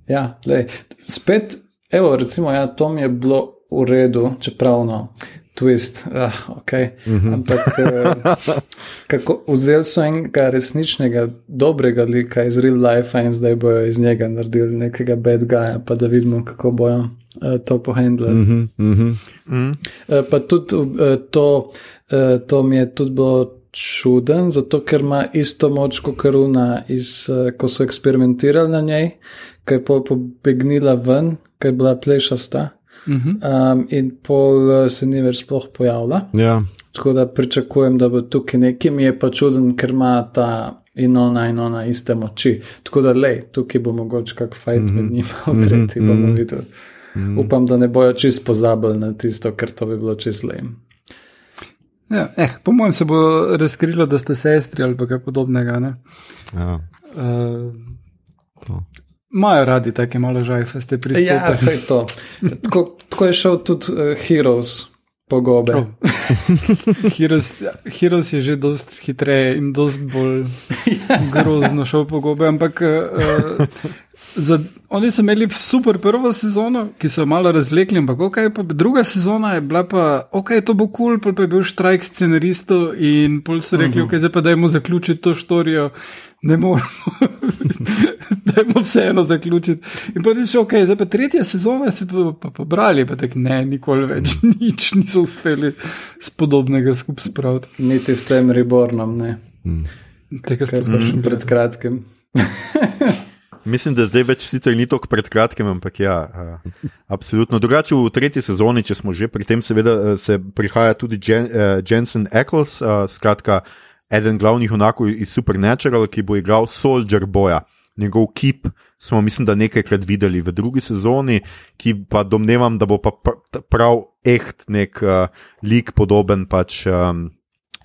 ja, lej. spet, evo, recimo, ja, to mi je bilo v redu, čeprav no. Twist. Ah, okay. Ampak uh, kako, vzeli so enega resničnega, dobrega lika iz real life in zdaj bojo iz njega naredili nekega bad guya, pa da vidimo, kako bojo uh, to pohendli. Mm Mhm, mhm. Uh, pa tudi uh, to, uh, to mi je tudi bilo čuden, zato ker ima isto moč kot karuna, iz, uh, ko so eksperimentirali na njej, ki je pobegnila ven, ki je bila plešasta. Um, in pol uh, se ni več sploh pojavila. Ja, Tako da pričakujem, da bo tukaj nekaj, mi je pa čuden, ker ima ta in ona in ona iste moči. Tako da, lej, tukaj bo mogoče kak fajn mm -hmm. med njima, v tretji mm -hmm. bomo videli. Mm -hmm. Upam, da ne bojo čist pozabili na tisto, ker to bi bilo čist lem. Ja, eh, po mojem se bo razkrilo, da ste sestri ali pa kaj podobnega. ne. ja. Uh. Imajo radi take malo žajfeste pristope. Ja, vse to. Tako, tako je šel tudi uh, Heroes po gobe. Oh. Heroes, Heroes je že dosti hitreje in dosti bolj grozno šel po gobe, ampak uh, za, oni so imeli super prvo sezono, ki so jo malo razvlekli, ampak okay, pa druga sezona je bila pa, ok, to bo kul, cool, pa je bil štrajk scenaristov in pol so rekli, uh -huh. ok, zdaj pa dajmo zaključiti to štorijo. Ne moremo, da je vseeno zaključiti. In pa reči, ok, zdaj pa tretja sezona se pa, pa pobrali, pa tako ne, nikoli več nič niso uspeli s podobnega skupaj spraviti. Niti s tem rebornom, ne. Tega sploh pa ne še pred kratkim. Mislim, da zdaj več sicer ni tako pred kratkim, ampak ja, uh, absolutno. Drugače v tretji sezoni, če smo že pri tem, seveda eh, se prihaja tudi Jen, uh, Jensen Ackles, uh, skratka, eden glavnih junakov iz Supernatural, ki bo igral Soldier Boja. Njegov kip smo, mislim, da nekajkrat videli v drugi sezoni, ki pa domnevam, da bo pa pr- prav echt nek uh, lik podoben pač. Um,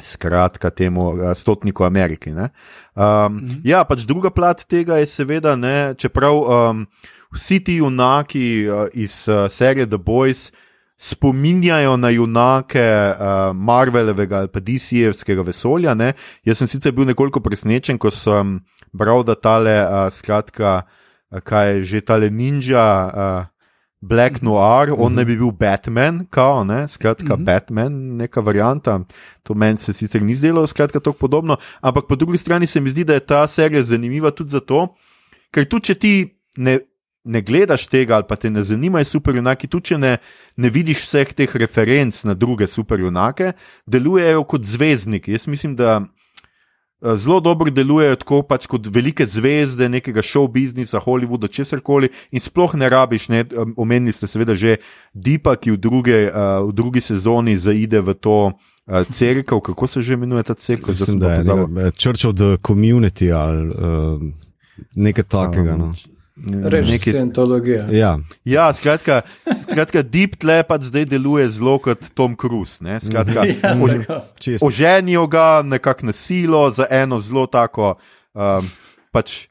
Skratka, temu uh, stotniku Ameriki. ne. Um, -hmm. Ja, pač druga plat tega je seveda, ne, čeprav um, vsi ti junaki uh, iz uh, serije The Boys spominjajo na junake uh, Marvelovega ali pa DC-jevskega vesolja. Ne. Jaz sem sicer bil nekoliko presenečen, ko sem bral, da tale, uh, skratka, kaj je že tale ninja. Uh, Black Noir, on ne bi bil Batman, kao, ne, skratka, mm -hmm. Batman, neka varianta. To meni se sicer ni zdelo, skratka, tako podobno. Ampak po drugi strani se mi zdi, da je ta serija zanimiva tudi zato, ker tudi če ti ne, ne gledaš tega ali pa te ne zanimajo superjunaki, tudi če ne, ne vidiš vseh teh referenc na druge superjunake, delujejo kot zvezdniki. Jaz mislim, da zelo dobro delujejo tako pač kot velike zvezde nekega show biznisa, Hollywooda, česar koli in sploh ne rabiš, ne, em, omenili ste seveda že Deepa, ki v, druge, uh, v drugi sezoni zaide v to. Cerkev, kako se že imenuje ta cerkev? Mislim, da je Church of the Community ali uh, nekaj takega. No. Reči Neki- Scientologija. Ja, Ja, skratka, skratka Deep Tlepad zdaj deluje zelo kot Tom Cruise. ne, Skratka, Ja, ož, oženijo ga nekako na silo za eno zelo tako. Um, pač,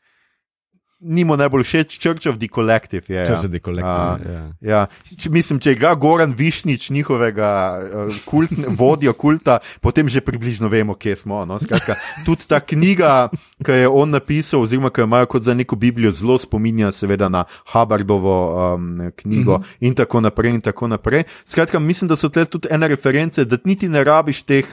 ni mu najbolj všeč, Church of the Collective. Je, Church ja. of the Collective, A, ja. Ja, če, mislim, če ga Goran Višnič, njihovega uh, kultne, vodja kulta, potem že približno vemo, kje smo. No? Skratka, tudi ta knjiga, ki je on napisal, oziroma ki jo imajo kot za neko Biblijo, zelo spominja seveda na Hubbardova um, knjigo mm -hmm. in tako naprej. In tako naprej. Skratka, mislim, da so tle tudi ene reference, da niti ne rabiš teh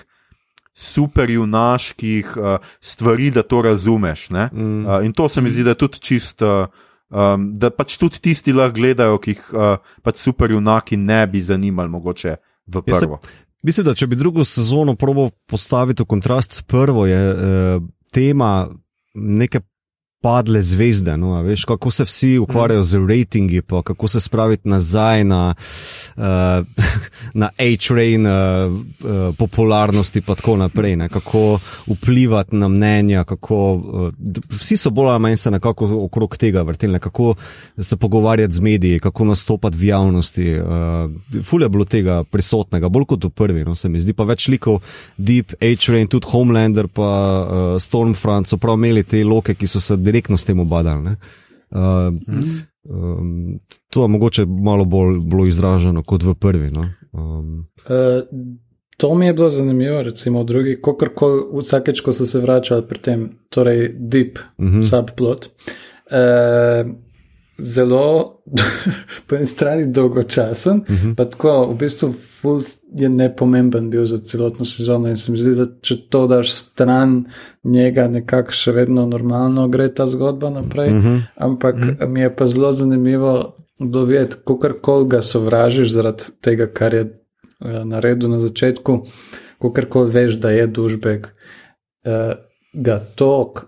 superjunaških uh, stvari, da to razumeš. Mm. Uh, in to se mi zdi, da je tudi čist. Uh, Um, da pač tudi tisti lahko gledajo, ki jih uh, pač superjunaki ne bi zanimali, mogoče v Jaz se- prvo. Mislim, da če bi drugo sezono probo postaviti v kontrast s prvo, je eh, tema neke padle zvezde. No, veš, kako se vsi ukvarjajo z rejtingi, pa kako se spraviti nazaj na, uh, na A-train uh, uh, popularnosti, pa tako naprej. Ne, kako vplivati na mnenja, kako, uh, vsi so bolj ali manj se nekako okrog tega vrteli, ne, kako se pogovarjati z mediji, kako nastopati v javnosti. Uh, ful je bilo tega prisotnega, bolj kot v prvi, no, se mi zdi pa več likov, Deep, A-train, tudi Homelander, pa uh, Stormfront so prav imeli te loke, ki so se direktno s tem obadali. Uh, um, to je mogoče malo bolj bilo izraženo kot v prvi. No? Um, Uh, to mi je bilo zanimivo, recimo v drugi, kakorkoli, vsakeč, ko so se vračali pri tem, torej deep uh -huh. subplot. Uh, zelo, po eni strani dolgočasen, uh -huh. pa tako v bistvu ful je nepomemben bil za celotno sezono in se mi zdi, da če to daš stran njega, nekako še vedno normalno gre ta zgodba naprej. Uh -huh. Ampak uh -huh. mi je pa zelo zanimivo dovedeti, kako ga sovražiš zaradi tega, kar je uh, naredil na začetku, kako veš, da je dušbek. Uh, ga tok,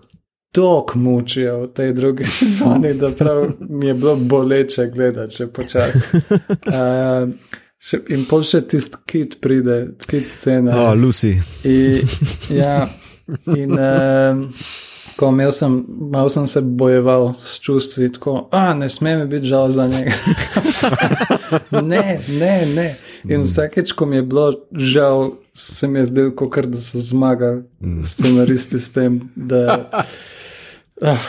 tok mučijo v tej drugi sezoni, da prav mi je bilo boleče gledati, če počasi. Uh, in pol še tisti kit pride, kit scena. Oh, Lucy. In, ja, in uh, ko imel sem, malo sem se bojeval s čustvi, tako, a ne smem biti žal za njega. ne, ne, ne. In vsakeč, ko mi je bilo žal, se mi je zdelo, kot da so zmagali mm. scenaristi s tem, da. Ah,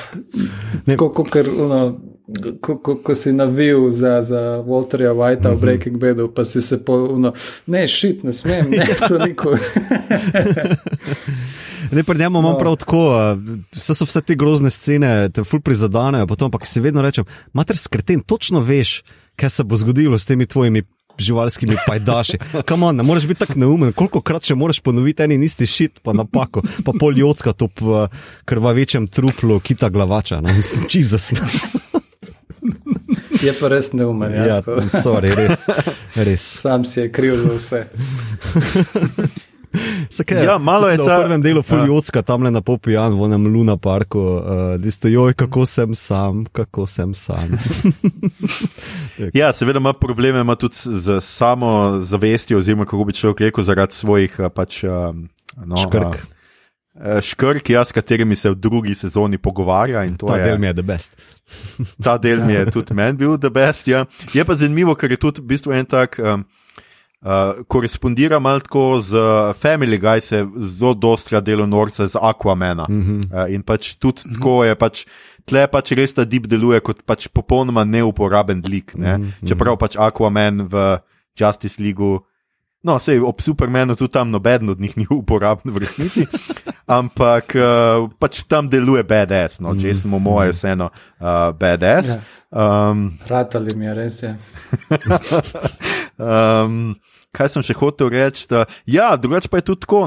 ko, ko, kar, uno, ko, ko, ko si navil za, za Walterja Whitea v mhm. Breaking Badu, pa si se po, uno, ne, šit, ne smem, ne, to nikoli. Ne, pri njemu imam no. prav tako, vse so vse te grozne scene, te ful prizadanejo, potem pa si vedno rečem, mater skrten, točno veš, kaj se bo zgodilo s temi tvojimi živalskimi pajdaši. Kam on, ne moreš biti tako neumen, koliko krat še moraš ponoviti en in isti šit, pa napako, pa pol jocka to v krvavečem truplu, kita glavača, ne mislim, čizas. Je pa res neumen. Ja, ja sorry, res, res. Sam si je kriv za vse. Kaj, ja, malo je ta... v prvem delu Fuljotska, ja. tam le na popijan, v enem Luna parku, uh, da ste joj, kako sem sam, kako sem sam. ja, seveda ima probleme ima tudi z samo zavestjo, oziroma kako bi človek rekel, zaradi svojih eh, pač, uh, no, škrk. Uh, Škrk, ja, s katerimi se v drugi sezoni pogovarja. Ta je, del mi je the best. ta del mi je tudi meni bil the best. Ja. Je pa zanimivo, ker je tudi v bistvu en tak. Um, uh, korespondira malo tako z Family Guy, se zelo dostra delo norca z Aquamena. Mm -hmm. uh, in pač tudi mm -hmm. tako je, pač, tle pač res ta deep deluje kot pač popolnoma neuporaben lik. Ne? Mm -hmm. Čeprav pač Aquaman v Justice League. No, sej ob Supermanu tudi tam noben od njih ni uporaben v resnici, ampak uh, pač tam deluje BDS, no, če smo moje, vseeno uh, BDS. Ja. Um, Ratali mi je res. Je. um, kaj sem še hotel reči? Da, ja, drugače pa je tudi tako.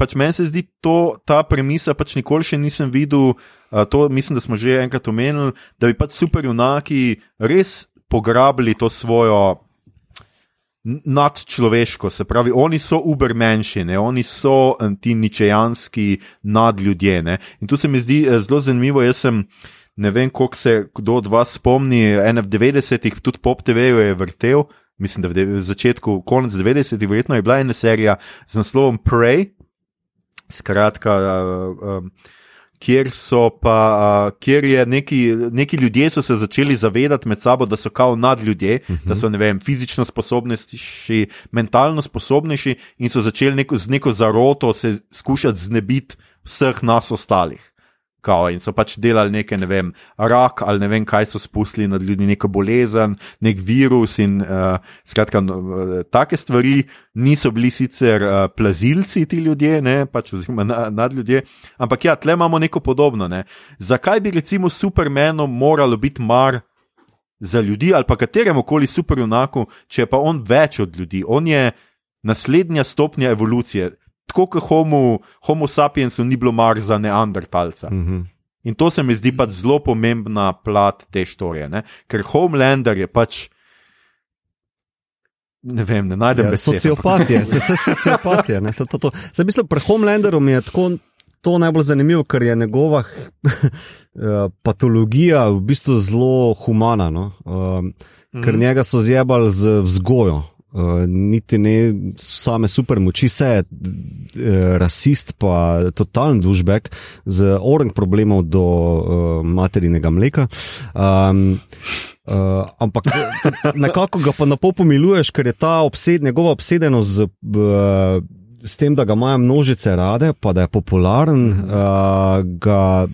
Pač meni se zdi to, ta premisa, pač nikoli še nisem videl. Uh, to mislim, da smo že enkrat omenili, da bi pač superjunaki res pograbili to svojo. Nadčloveško, se pravi, oni so ubermenši, oni so ti ničejanski nadljudje. Ne? In tu se mi zdi eh, zelo zanimivo. Jaz sem, ne vem, koliko se kdo od vas spomni, ene v 90-ih, tudi Pop TV-ju je vrtel, mislim, da v začetku, konec 90-ih, verjetno je bila ena serija z naslovom Prey, skratka, uh, um, kjer so pa, uh, kjer je neki, neki ljudje so se začeli zavedati med sabo, da so kao nadljudje, uh -huh. da so ne vem, fizično sposobnejši, mentalno sposobnejši in so začeli neko, z neko zaroto se skušati znebiti vseh nas ostalih. Kao, in so pač delali nekaj, ne vem, rak ali ne vem, kaj so spustili nad ljudi, neko bolezen, nek virus in uh, skratka, no, uh, take stvari niso bili sicer uh, plazilci ti ljudje, ne, pač oziroma na, nad ljudje, ampak ja, tle imamo neko podobno. Ne. Zakaj bi recimo Supermanu moralo biti mar za ljudi ali pa kateremu koli superjunaku, če pa on več od ljudi, on je naslednja stopnja evolucije tako kot homo, homo sapiensu ni bilo mar za neandertalca. Mm -hmm. In to se mi zdi pač zelo pomembna plat te štorije, ne? ker Homelander je pač. Ne vem, ne najdem. Ja, sociopatije, se vse sociopatije. Zdaj, mislim, pri Homelanderu mi je tako, to najbolj zanimivo, ker je njegova eh, patologija v bistvu zelo humana. No? Um, ker mm. njega so zjebali z vzgojo. Uh, niti ne same super moči, vse je uh, rasist, pa totalen dušbek z orang problemov do uh, materinega mleka. Um, uh, ampak nekako ga pa na pol pomiluješ, ker je ta obsed, njegova obsedenost z, uh, s tem, da ga imajo množice rade, pa da je popularen, uh, ga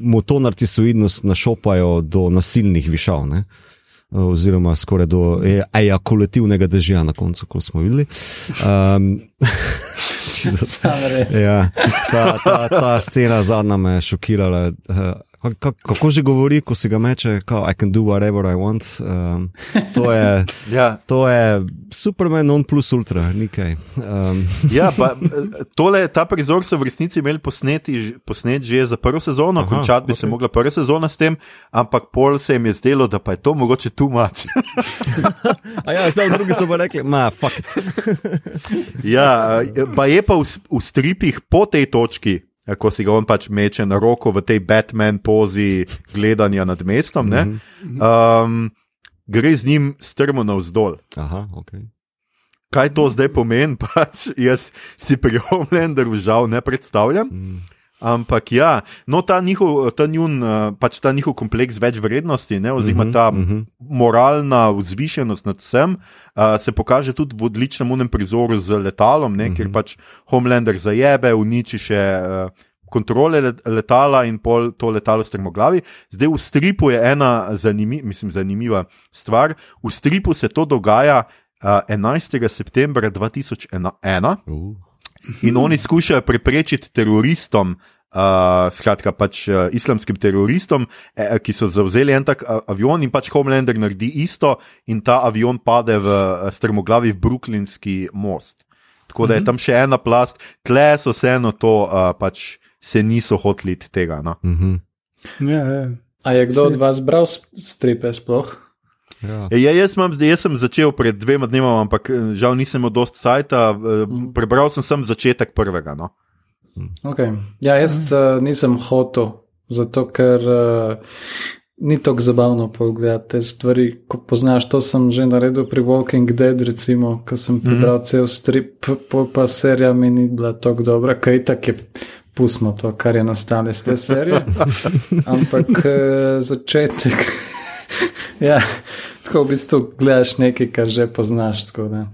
mu to narcisoidnost našopajo do nasilnih višav. Ne? Oziroma skoraj do e, ejakulativnega dežja na koncu, kot smo videli. Um, Sam res. Ja, ta, ta, ta scena zadnja me je šokirala. Uh, Ka- ka- Kako že govori, ko se ga meče, kao, I can do whatever I want. Um, to, je, Ja, to je Superman, non plus ultra, nekaj. Um, ja pa, tole, ta prizor so v resnici imeli posneti, posnet že za prvo sezono, Aha, končati bi se okej. mogla prva sezona s tem, ampak pol se jim je zdelo, da pa je to mogoče tu mač. a ja, zdaj drugi so pa rekli, ma, fuck ja, eh, pa je pa v, v stripih po tej točki. Eh, Ko si ga on pač meče na roko v tej Batman pozi gledanja nad mestom, ne, um, gre z njim strmo navzdol. Aha, ok. Kaj to zdaj pomeni, pač jaz si pri Homelanderu žal ne predstavljam. Mm. Ampak ja, no, ta njihov, ta njun, eh, pač ta njihov kompleks več vrednosti, ne, oziroma Mhm, ta mhm. moralna vzvišenost nad vsem, uh, se pokaže tudi v odličnem unem prizoru z letalom, ne, kjer pač Homelander zajebe, uniči še. Uh, Kontrole let- letala in pol to letalo strmoglavi. Zdaj v stripu je ena zanimi, mislim, zanimiva stvar. V stripu se to dogaja uh, 11. septembra 2001. Uh. In oni skušajo preprečiti teroristom, uh, skratka, pač uh, islamskim teroristom, eh, ki so zavzeli en tak uh, avion in pač Homelander naredi isto, in ta avion pade v uh, strmoglavi v Brooklynski most. Tako da je tam še ena plast, tle so vseeno to, uh, pač se niso hoteli tega. No. Mhm. Ja, ja. A je kdo od vas bral stripe sploh? Ja. Ja, jaz, imam, jaz sem začel pred dvema dnevoma, ampak eh, žal nisem imel dost sajta, uh, prebral sem sam začetek prvega. No. Okay. Ja, jaz uh, nisem hotel, zato ker uh, ni tako zabavno pogledati te stvari. Ko poznaš, to sem že naredil pri Walking Dead, recimo, ko sem prebral mm -hmm. cel strip, pol pa serija mi ni bila tako dobra, kaj tak je. Pustimo to, kar je nastalo iz te serije. Ampak uh, začetek. ja, tako v bistvu gledaš nekaj, kar že poznaš. Tako, da.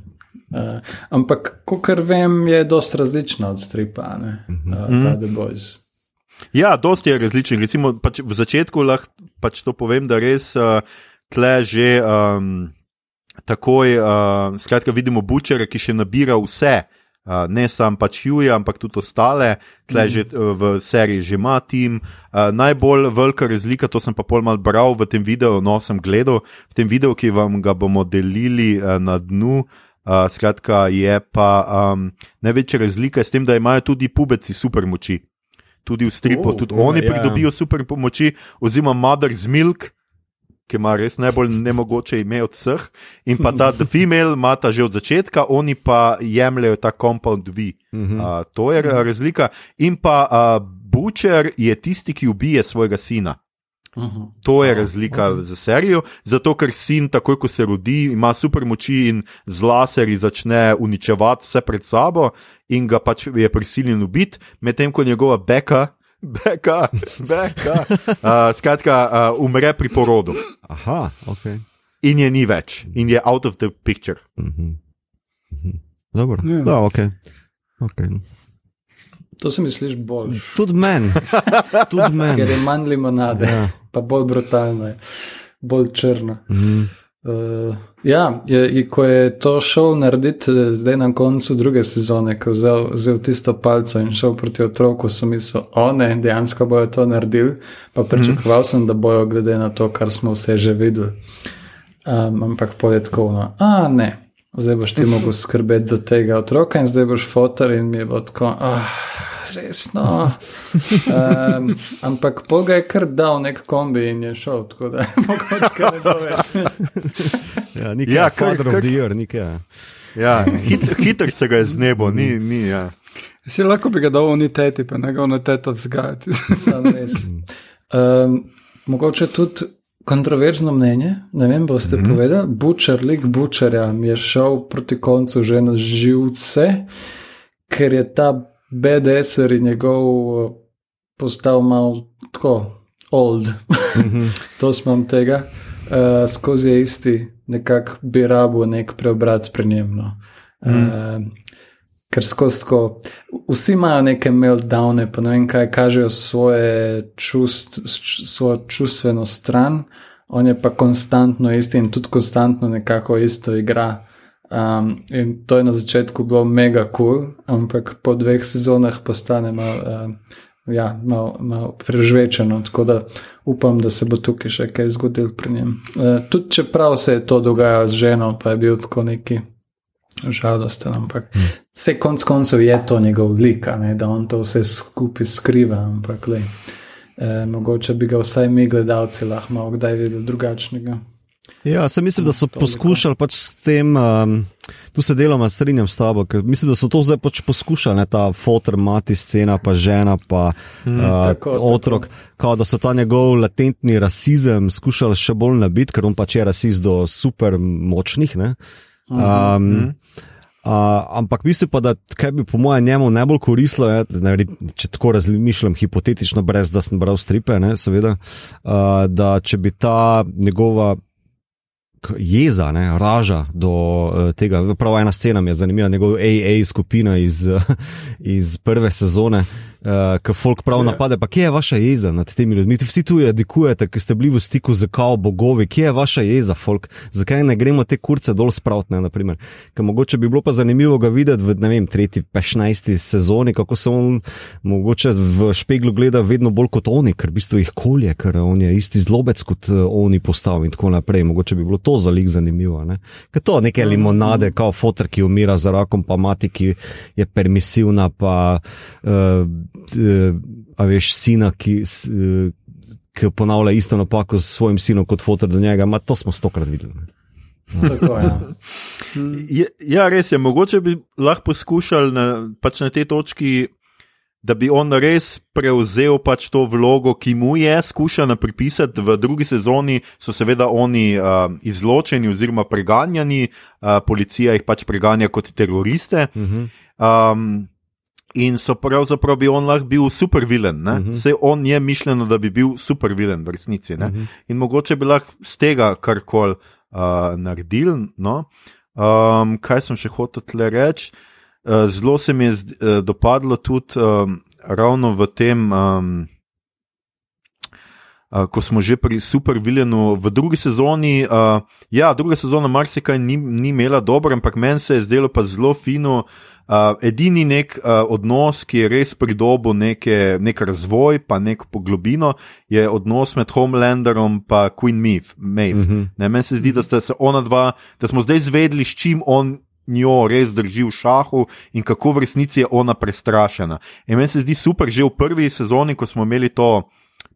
Uh, ampak, kar vem, je dosta različno od stripa, ne, uh, ta The Boys. Ja, dosti je različen. Recimo, pač v začetku lahko pač to povem, da res uh, tle že um, takoj, uh, skratka, vidimo bučere, ki še nabira vse. Uh, ne samo pač Hugh, ampak tudi ostale, tle mm. že uh, v seriji že ima tim. Uh, najbolj velika razlika, to sem pa pol mal bral v tem videu, no sem gledal, v tem videu, ki vam ga bomo delili uh, na dnu. Uh, skratka, je pa um, največja razlika s tem, da imajo tudi pubeci super moči tudi v stripu, Oh, tudi ja, oni ja. pridobijo super pomoči, oziroma Mother's Milk, ki ima res najbolj nemogoče ime od vseh. In pa ta The Female ima ta že od začetka, oni pa jemljajo ta Compound V. Mhm. Uh, to je uh, razlika. In pa uh, Butcher je tisti, ki ubije svojega sina. Uh -huh. To je razlika okay. za serijo, zato ker sin, takoj ko se rodi, ima super moči in z laserji začne uničevati vse pred sabo in ga pač je prisiljen ubiti, medtem ko njegova beka. Beka, beka. Uh, skratka, uh, umre pri porodu Aha, ok. in je ni več, in je out of the picture. Mhm. Mhm. Dobro, Ja. da, ok. okay. To se mi sliši bolj, Tudi meni, tudi ker meni. je manj limonade, Ja. pa bolj brutalno, je, bolj črno. Mhm. Uh, ja, je, je, ko je to šel narediti, eh, zdaj na koncu druge sezone, ko je vzel, vzel tisto palco in šel proti otroku, sem mislil, o ne, dejansko bojo to naredili, pa pričakoval sem, da bojo glede na to, kar smo vse že videli. Um, ampak poletkovno, a ne, zdaj boš ti mogel skrbeti za tega otroka in zdaj boš fotor. In mi je bilo tako, ah, resno. Um, ampak pol ga je kar dal nek kombi in je šel, tako da mogoče kar ne bo več. Ja, nikaj, Ja, of the Year, nikaj. Ja, hit, hiter se ga je z nebo, ni. ni ja. Si lahko bi ga dal oni teti, pa ne ga oni teta vzgajati. Sam res. Um, mogoče tudi kontroverzno mnenje, ne vem, boste mm -hmm. povedali. Bučer, lik Bučerja mi je šel proti koncu že na živce, ker je ta BDS-er in njegov uh, postal malo tako old. to smo tega. Uh, skozi je isti, nekako bi rabo nek preobrat pri njem. No. Uh, ker skozi tako, vsi imajo neke meltdowne, pa ne vem kaj, kažejo svoje čust, svojo čustveno stran, on je pa konstantno isti in tudi konstantno nekako isto igra. Um, in to je na začetku bilo mega kul, cool, ampak po dveh sezonah postane malo uh, ja, malo mal prežvečeno, tako da upam, da se bo tukaj še kaj zgodil pri njem. E, tudi čeprav se je to dogajalo z ženo, pa je bil tako neki žalosten, ampak hmm. vse konc koncev je to njegov lik, da on to vse skupaj skriva, ampak le. E, mogoče bi ga vsaj mi gledalci lahko malo kdaj videli drugačnega. Ja, sem mislim, da so poskušali pač s tem, um, tu se deloma strinjam s tabo, ker mislim, da so to zdaj pač poskušali, ne, ta fotor, mati scena, pa žena, pa mm, uh, tako, otrok, kao, da so ta njegov latentni rasizem skušali še bolj nabiti, ker on pač je rasist do super močnih. Um, mm. Uh, ampak mislim pa, da kaj bi po mojem njemu najbolj koristilo, je, ne, če tako razmišljam hipotetično, brez da sem bral stripe, ne, seveda, uh, da če bi ta njegova jeza, ne, raža do uh, tega. Prav ena scena mi je zanimiva, njegov AA skupina iz, iz prve sezone uh, eh, ki folk prav yeah. Ja. napade. Pa kje je vaša jeza nad temi ljudmi? Vsi tu je dikujete, ki ste bili v stiku z kao bogovi, kje je vaša jeza, folk? Zakaj ne gremo te kurce dol spraviti? Ker mogoče bi bilo pa zanimivo ga videti v vem, tretji, pešnajsti sezoni, kako se on mogoče v špeglu gleda vedno bolj kot oni, ker v bistvu jih kolje, ker on je isti zlobec kot uh, oni postavljen in tako naprej. Mogoče bi bilo to za lik zanimivo. Ne? Ker to neke limonade, kao fotor, ki umira za rakom, pa mati, ki je permisivna, pa uh, a veš, sina, ki, ki ponavlja isto napako s svojim sinom kot fotor do njega. Ma, to smo stokrat videli. Tako, ja. ja, ja, res je. Mogoče bi lahko poskušali na, pač na tej točki, da bi on res prevzel pač to vlogo, ki mu je skušala pripisati. V drugi sezoni so seveda oni uh, izločeni oziroma preganjani, uh, policija jih pač preganja kot teroriste. Uh -huh. um, in so pravzaprav bi on lahko bil super vilen. Uh -huh. Vse on je mišljeno, da bi bil super vilen v resnici. Uh -huh. In mogoče bi lahko z tega karkoli uh, naredil. No? Um, kaj sem še hotel tle reči? Uh, zelo se mi je uh, dopadlo tudi um, ravno v tem. Um, Uh, ko smo že pri supervilenu v drugi sezoni, uh, ja, druga sezona marsikaj ni, ni imela dobro, ampak meni se je zdelo pa zelo fino, uh, edini nek uh, odnos, ki je res pridobil neke, nek razvoj, pa neko poglobino, je odnos med Homelanderom in Queen Maeve. Maeve. Mm -hmm. Meni se zdi, da, se dva, da smo zdaj zvedeli, s čim on njo res drži v šahu in kako v resnici je ona prestrašena. In meni se zdi super, že v prvi sezoni, ko smo imeli to.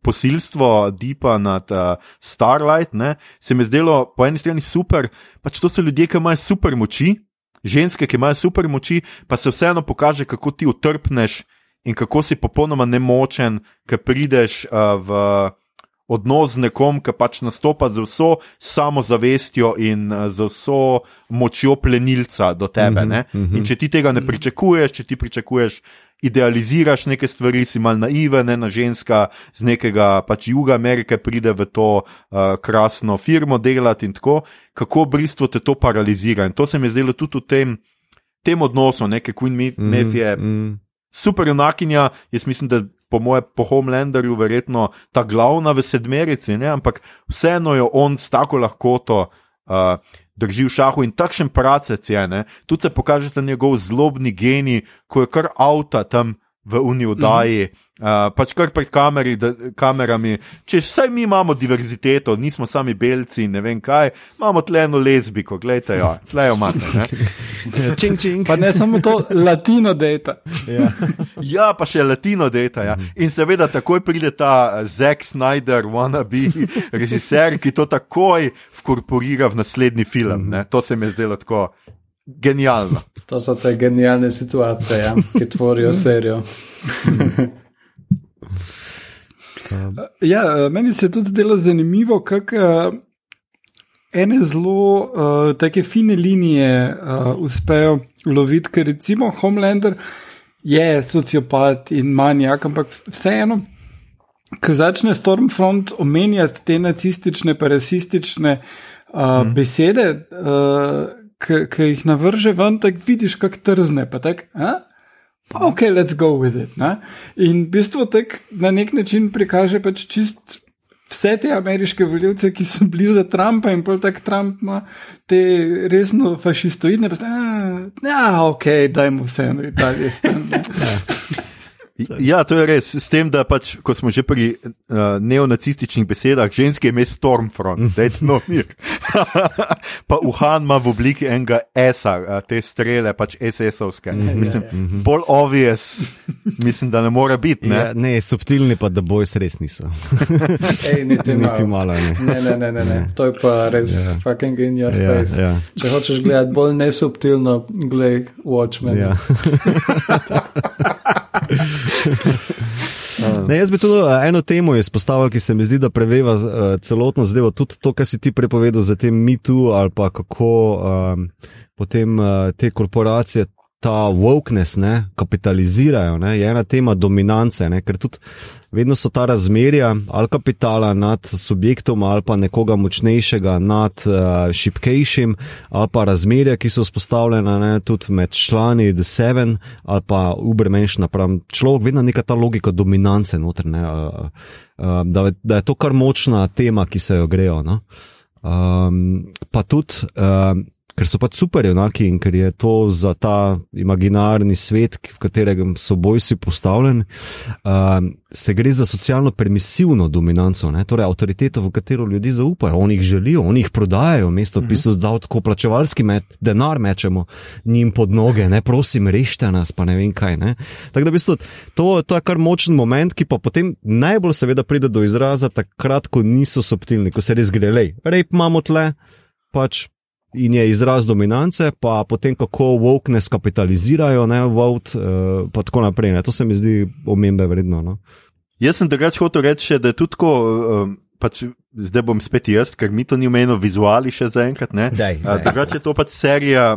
Posilstvo Deepa nad uh, Starlight, ne, se mi je zdelo po eni strani super, pač to so ljudje, ki imajo super moči, ženske, ki imajo super moči, pa se vseeno pokaže, kako ti utrpneš in kako si popolnoma nemočen, ker prideš uh, v odnos z nekom, ki pač nastopa z vso samozavestjo in uh, z vso močjo plenilca do tebe. Mm -hmm. In če ti tega ne pričakuješ, če ti pričakuješ idealiziraš neke stvari, si mal naiven, ena ženska z nekega pač juga Amerike pride v to uh, krasno firmo delati in tako, kako bristvo te to paralizira. In to se mi je zdelo tudi v tem, tem odnosu, neke Queen Meth je mm, mm. super junakinja, jaz mislim, da. Po mojem, po Homelanderju, verjetno ta glavna v sedmerici, ne? ampak vseeno jo on s tako lahkoto uh, drži v šahu in takšen pracec je. Ne? Tu se pokaže ta njegov zlobni genij, ko je kar avta tam v Uniji, mm -hmm. uh, pač kar pred kameri, da, kamerami. Če vsaj mi imamo diverziteto, nismo sami belci in ne vem kaj, imamo tle eno lezbiko, gledajte, jo, tle jo imate. čing, čing. Pa ne samo to latino data. ja. ja, pa še latino data. Ja. In seveda takoj pride ta Zack Snyder, wannabe režiser, ki to takoj vkorporira v naslednji film. Ne. To se mi je zdelo tako genialno. To so te genialne situacije, ja, ki tvorijo serijo. ja, meni se je tudi zdelo zanimivo, kako uh, ene zelo uh, take fine linije uh, uspejo loviti, ker recimo Homelander je sociopat in manjak, ampak vseeno. Ko začne Stormfront omenjati te nacistične, pa rasistične uh, mm. besede, uh, ki jih navrže ven, tako vidiš, kako trzne. Pa tak, pa ok, let's go with it. Ne? In v bistvu tak na nek način prikaže pač čist. Vse te ameriške voljivce, ki so bili za Trumpa in pol tak Trump ima te resno fašistoidne, pa ste, ja, ok, dajmo vse eno Italijo. Ja, to je res. S tem, da pač, ko smo že pri uh, neonacističnih besedah, ženske ime Stormfront, da je to mir. pa Uhan ima v obliki enega S-a, te strele, pač SS-ovske. Mislim, bolj obvious, mislim, da ne more biti. Ne? Ja, ne, subtilni pa, da bojo res niso. Ej, niti Niti malo. malo ne. Ne, ne, ne, ne, ne. to je pa res Ja. fucking in your Ja, face. ja. Če hočeš gledati bolj nesubtilno, gledaj Watchmen. Ja. Ne, jaz bi tudi eh, eno temo izpostavil, ki se mi zdi, da preveva uh, celotno zadevo. Tudi to, kar si ti prepovedal za tem mitu ali pa kako um, potem uh, te korporacije ta wokeness ne, kapitalizirajo, ne, je ena tema dominance, ne, ker tudi vedno so ta razmerja ali kapitala nad subjektom ali pa nekoga močnejšega nad uh, šipkejšim ali pa razmerja, ki so vzpostavljena ne, tudi med člani The Seven ali pa Ubermensch napram človek, vedno neka ta logika dominance noter, ne, uh, uh, da, da je to kar močna tema, ki se jo grejo. No. Um, pa tudi, um, ker so pač superjunaki in ker je to za ta imaginarni svet, v katerem so bojci postavljeni, um, se gre za socialno permisivno dominanco, ne? torej avtoriteto, v katero ljudje zaupajo, oni jih želijo, oni jih prodajajo, mesto pisov, da tako plačevalski met, denar mečemo njim pod noge, ne prosim, rešte nas, pa ne vem kaj. Ne? Tako da v bistvu to, to je kar močen moment, ki pa potem najbolj seveda pride do izraza takrat, ko niso subtilni, ko se res gre, rep imamo tle, pač in je izraz dominance, pa potem kako wokeness kapitalizirajo, ne vote, uh, pa tako naprej. Ne. To se mi zdi omembe vredno. No. Jaz sem drugače hotel reči, da je tudi tako. Um, Pač zdaj bom spet jaz, ker mi to ni omenjeno vizuali še zaenkrat. ne. Daj, A, daj. Drugače je to pač serija,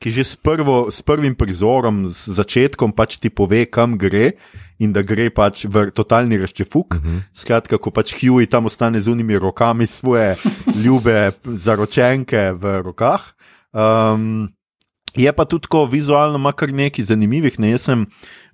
ki že s, prvo, s prvim prizorom, s začetkom pač ti pove, kam gre in da gre pač v totalni razčefuk. Uh -huh. Skratka, ko pač Huey tam ostane z unimi rokami svoje ljube zaročenke v rokah. Um, Je pa tudi tako vizualno, kar nekaj zanimivih. Ne? Jaz sem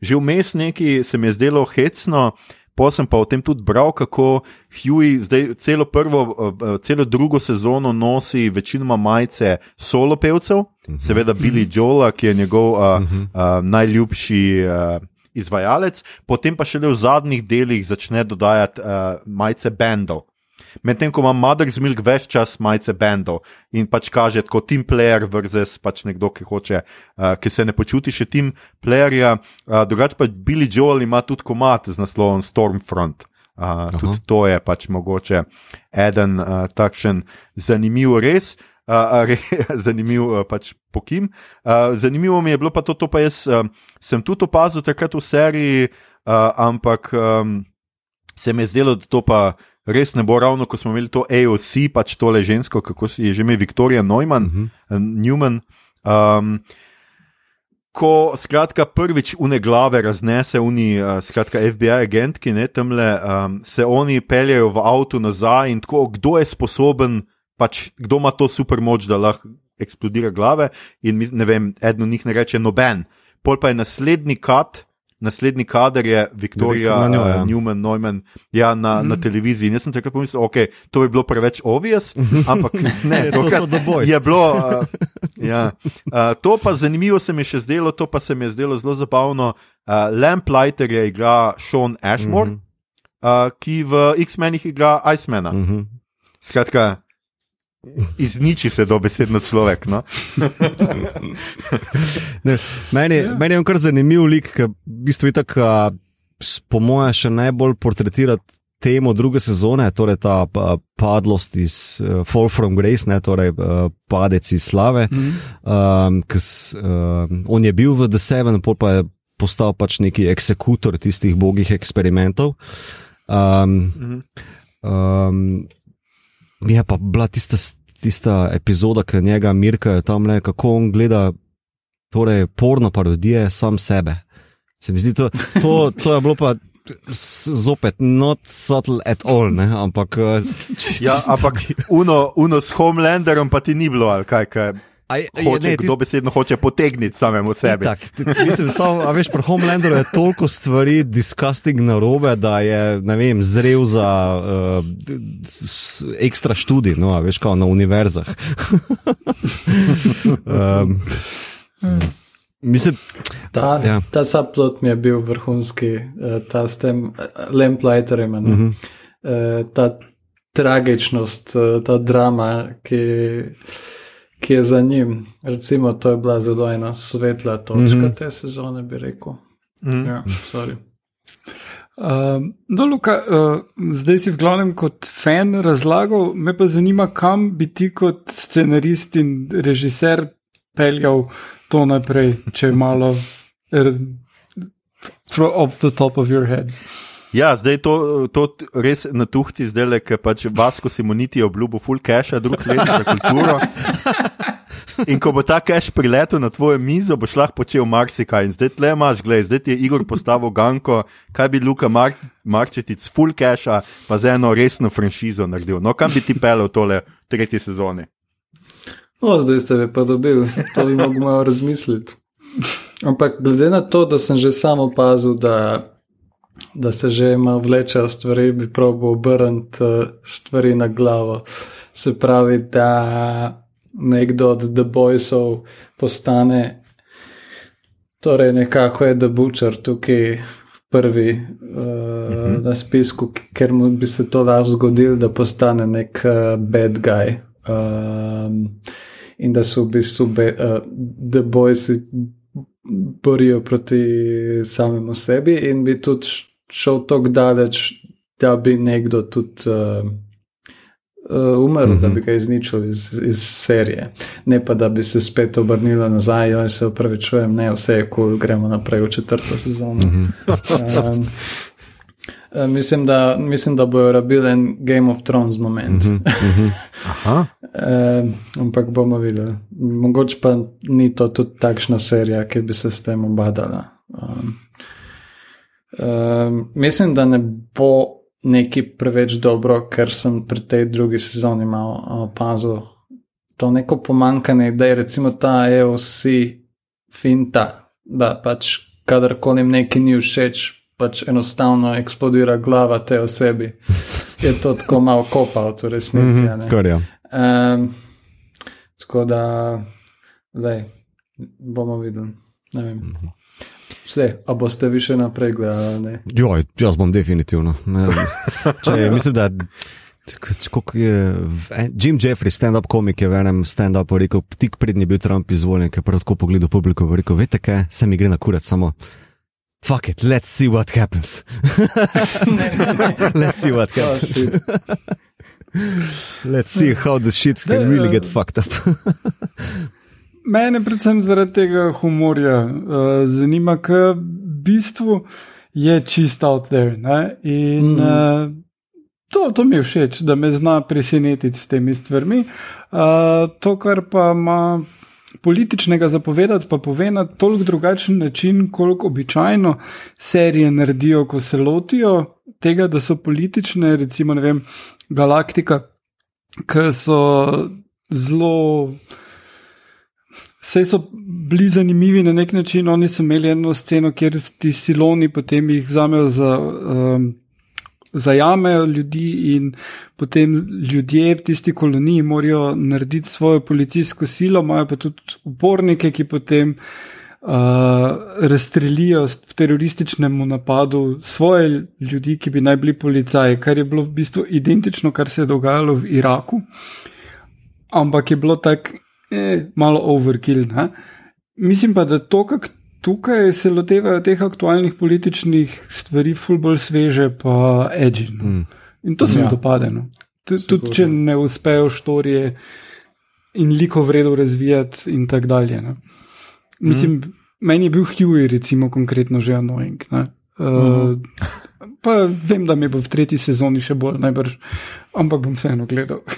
že vmes nekaj, se mi je zdelo hecno, pa sem pa o tem tudi bral, kako Huey zdaj celo prvo, eh, celo drugo sezono nosi večinoma majice solo pevcev, seveda Billy Joela, ki je njegov uh, uh, najljubši. Uh, Izvajalec, potem pa šele v zadnjih delih začne dodajati uh, majice bendov. Medtem ko ima Mother's Milk več čas majice bendov in pač kaže kot team player versus pač nekdo, ki hoče, uh, ki se ne počuti še team playerja. Uh, drugače pa Billy Joel ima tudi komat z naslovom Stormfront. Uh, tudi to je pač mogoče eden uh, takšen zanimiv res. Uh, re, zanimiv uh, pač pokim. Uh, zanimivo mi je bilo pa to, to pa jaz uh, sem tudi opazil takrat v seriji, uh, ampak um, se mi je zdelo, da to pa res ne bo ravno, ko smo imeli to AOC, pač tole žensko, kako si je že ime Viktorija Neumann, uh -huh. Newman. Um, Ko skratka prvič une glave raznese, uni, uh, skratka FBI agentki, ne temle, um, se oni peljajo v avtu nazaj in tako, kdo je sposoben, pač kdo ima to super moč, da lahko eksplodira glave. In ne vem, eden od njih ne reče noben. Pol pa je naslednji kat, naslednji kader je Viktorija Na njo, uh, ja. Newman, Neumann, ja, na, mm. na televiziji. In jaz sem takrat pomislil, ok, to bi bilo preveč obvious, ampak ne, To so The Boys. Je bilo. Uh, ja. uh, to pa zanimivo se mi je še zdelo, to pa se mi je zdelo zelo zabavno. Uh, Lamplighter je igra Sean Ashmore, mm -hmm. uh, ki v X-menih igra Icemana. Mm -hmm. Skratka. Izniči se dobesedno človek. No? Ne, meni, ja. meni je kar zanimiv lik, ki v bistvu je tako, po mojem, še najbolj portretira temo druge sezone, torej ta pa, padlost iz uh, Fall from Grace, ne, torej uh, padec iz slave. Mm -hmm. um, s, um, on je bil v The Seven, pol pa je postal pač neki eksekutor tistih bogih eksperimentov. Um, mm -hmm. um, je pa bila tista, tista epizoda, ki njega mirkajo tam le, kako on gleda torej porno parodije sam sebe. Se mi zdi, to, to, to je bilo pa zopet not subtle at all, ne? ampak. eh, Ja, čisto- ampak uno, uno s Homelanderom pa ti ni bilo, ali kaj, kaj Aj, je, hoče, ne, kdo besedno hoče potegniti samemu sebi. Tak, mislim, sam, a veš, pri Homelanderu je toliko stvari disgusting narobe, da je, vem, zrel za uh, ekstra študij, no, a veš, kao na univerzah. um, Mislim, Ta, Ja. ta subplot mi je bil vrhunski, eh, ta s tem eh, lamplighterjem. Uh -huh. Ta tragičnost, ta drama, ki, ki je za njim. Recimo, to je bila zelo ena svetla točka uh -huh. te sezone, bi rekel. Mm -hmm. ja, sorry. Um, no, Luka, uh, zdaj si v glavnem kot fan razlagal, me pa zanima, kam bi ti kot scenarist in režiser peljal to naprej, če je malo er, off the top of your head. Ja, zdaj to, to res natuhti, zdaj le, ker pač Vasko Simoniti je obljubil full cache, drug let za kulturo. In ko bo ta cache priletel na tvojo mizo, boš lahko počel marsikaj. In zdaj tle imaš, gledaj, zdaj ti je Igor postavil ganko, kaj bi Luka Mar Marčetic full cache, pa za eno resno franšizo naredil. No, kam bi ti pelil tole v tretji sezoni? O, zdaj ste me pa dobili, to bi mogel malo razmisliti. Ampak glede na to, da sem že sam opazil, da, da se že malo vlečejo stvari, bi probil obrniti eh, stvari na glavo. Se pravi, da nekdo od The Boysov postane, torej nekako je The Butcher tukaj prvi uh, uh -huh. na spisku, ker mu bi se to lahko zgodilo, da postane nek uh, bad guy. Um, in da so v bistvu be, uh, The Boysi borijo proti samemu sebi, in bi tudi šel tako daleč, da bi nekdo tudi uh, uh, umrl, uh -huh. da bi ga izničil iz, iz serije. Ne pa, da bi se spet obrnila nazaj, joj se upravičujem, ne, vse je kul, cool, gremo naprej v četrto sezono. Uh -huh. um, Uh, mislim, da, mislim, da bojo rabili en Game of Thrones moment. Mm -hmm. Aha. uh, ampak bomo videli. Mogoče pa ni to tudi takšna serija, ki bi se s tem obadala. Um, um, mislim, da ne bo neki preveč dobro, ker sem pri tej drugi sezoni malo opazil to neko pomankanje idej, recimo ta EOC finta, da pač kadarkoli nekaj ni všeč, pač enostavno eksplodira glava te osebi. Je to tako malo kopal, v resnici. a ne. kar je. Um, tako da, lej, bomo videli. Vse, a boste vi še naprej gledali? Joj, jaz bom definitivno. Ne, če, mislim, da koliko je, Jim Jeffrey, stand-up komik, je v enem stand-upu rekel, tik prednji je bil Trump izvoljen, ker je prav tako pogledal publiko in rekel: Veste kaj, se mi gre na kurat, samo. Fuck it, let's see what happens. let's see what Oh, happens. shit. Let's see how the shit can really eh, get fucked up. Mene predvsem zaradi tega humorja uh, zanima, ker v bistvu je čist out there. Ne? In Mhm. uh, to, to mi je všeč, da me zna presenetiti s temi stvarmi. Uh, to, kar pa ima političnega zapovedati, pa pove na toliko drugačen način, koliko običajno serije naredijo, ko se lotijo tega, da so politične, recimo, ne vem, Galaktika, ki so zelo. Vse so bili zanimivi na nek način. Oni so imeli eno sceno, kjer ti siloni potem jih vzamejo za. Um, Zajamejo ljudi, in potem ljudje v tisti koloniji morajo narediti svojo policijsko silo, imajo pa tudi upornike, ki potem uh, razstrelijo v terorističnem napadu svoje ljudi, ki bi naj bili policaji, kar je bilo v bistvu identično, kar se je dogajalo v Iraku ampak je bilo tako eh, malo overkill. Ne? Mislim pa, da to, kako tukaj se lotevajo teh aktualnih političnih stvari, ful bolj sveže, pa edgy. No? Mm. In to se mi Ja. dopade. No? Tudi če ne uspejo štorije in liko vredo razvijati, in tako dalje. Ne? Mislim, mm. meni je bil Huey, recimo, konkretno že annoying. Ne? Uh, pa vem, da mi bo v tretji sezoni še bolj najbrž, ampak bom vseeno gledal.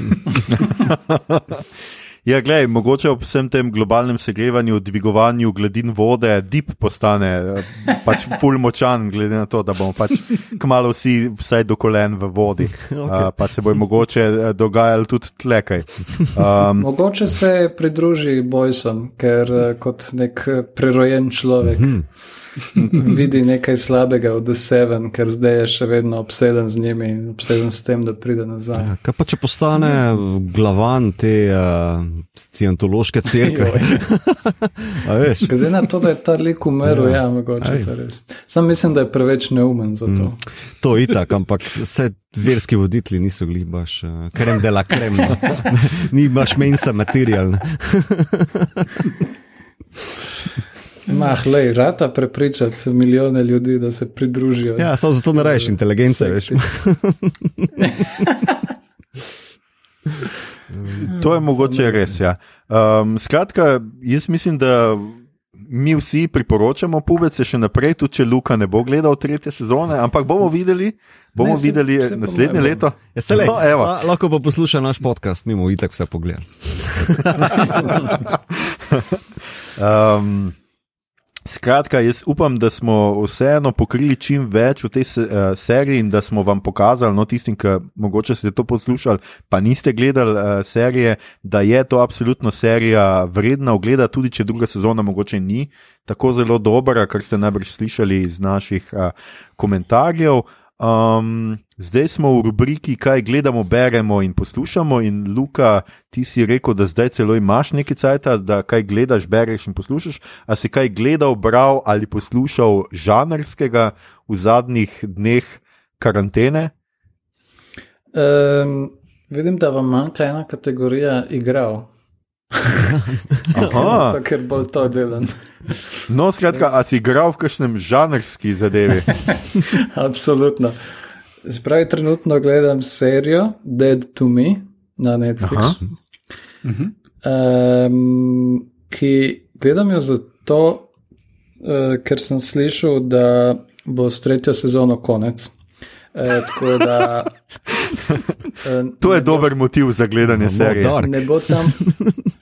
Ja, gledaj, mogoče ob vsem tem globalnem segrevanju, dvigovanju gladin vode, dip postane eh, pač ful močan, glede na to, da bomo pač kmalo vsi vsaj do kolen v vodi. Okay. Uh, pa se bo mogoče eh, dogajalo tudi tlekaj. Um, Mogoče se pridruži Bojsom, ker eh, kot nek eh, prerojen človek. vidi nekaj slabega The Seven, ker zdaj je še vedno obseden z njimi in obseden s tem, da pride nazaj. Ja, kaj pa če postane glavan te uh, scientološke cerkve? Glede na to, da je ta lik umrl, ja, Ja. mogoče res. Sam mislim, da je preveč neumen za to. To je itak, ampak vse verski voditelji niso glih baš uh, krem dela krem. no. Ni baš mensa material. Mah, lej, rata prepričati milijone ljudi, da se pridružijo. Ja, samo zato ne rečeš inteligence, veš. To je mogoče res. Ja. Um, skratka, jaz mislim, da mi vsi priporočamo puvece še naprej, tudi če Luka ne bo gledal tretje sezone, ampak bomo videli, bomo Ne, se- videli se naslednje mojem leto. Ja, se le, No, evo. la, lahko pa posluša naš podcast, mimo itak vse pogled. Um, skratka, jaz upam, da smo vseeno pokrili čim več v tej se, uh, seriji in da smo vam pokazali, no, tistim, ki mogoče ste to poslušali, pa niste gledali uh, serije, da je to absolutno serija vredna ogleda, tudi če druga sezona mogoče ni tako zelo dobra, kar ste najbrž slišali iz naših uh, komentarjev. Um, zdaj smo v rubriki, kaj gledamo, beremo in poslušamo. In Luka, ti si rekel, da zdaj celo imaš nekaj cajta, da kaj gledaš, bereš in poslušaš. A si kaj gledal, bral ali poslušal žanrskega v zadnjih dneh karantene? Um, vidim, da vam manjka ena kategorija igral. Aha, Zato, ker bolj to delam. no, skratka, a si igral v kakšnem žanrski zadevi? Absolutno. Spravi, trenutno gledam serijo Dead to Me na Netflixu. Um, ki gledam jo zato, uh, ker sem slišal, da bo s tretjo sezono konec. Uh, tako da. Uh, To je dober motiv za gledanje serije. Ne bo, tam,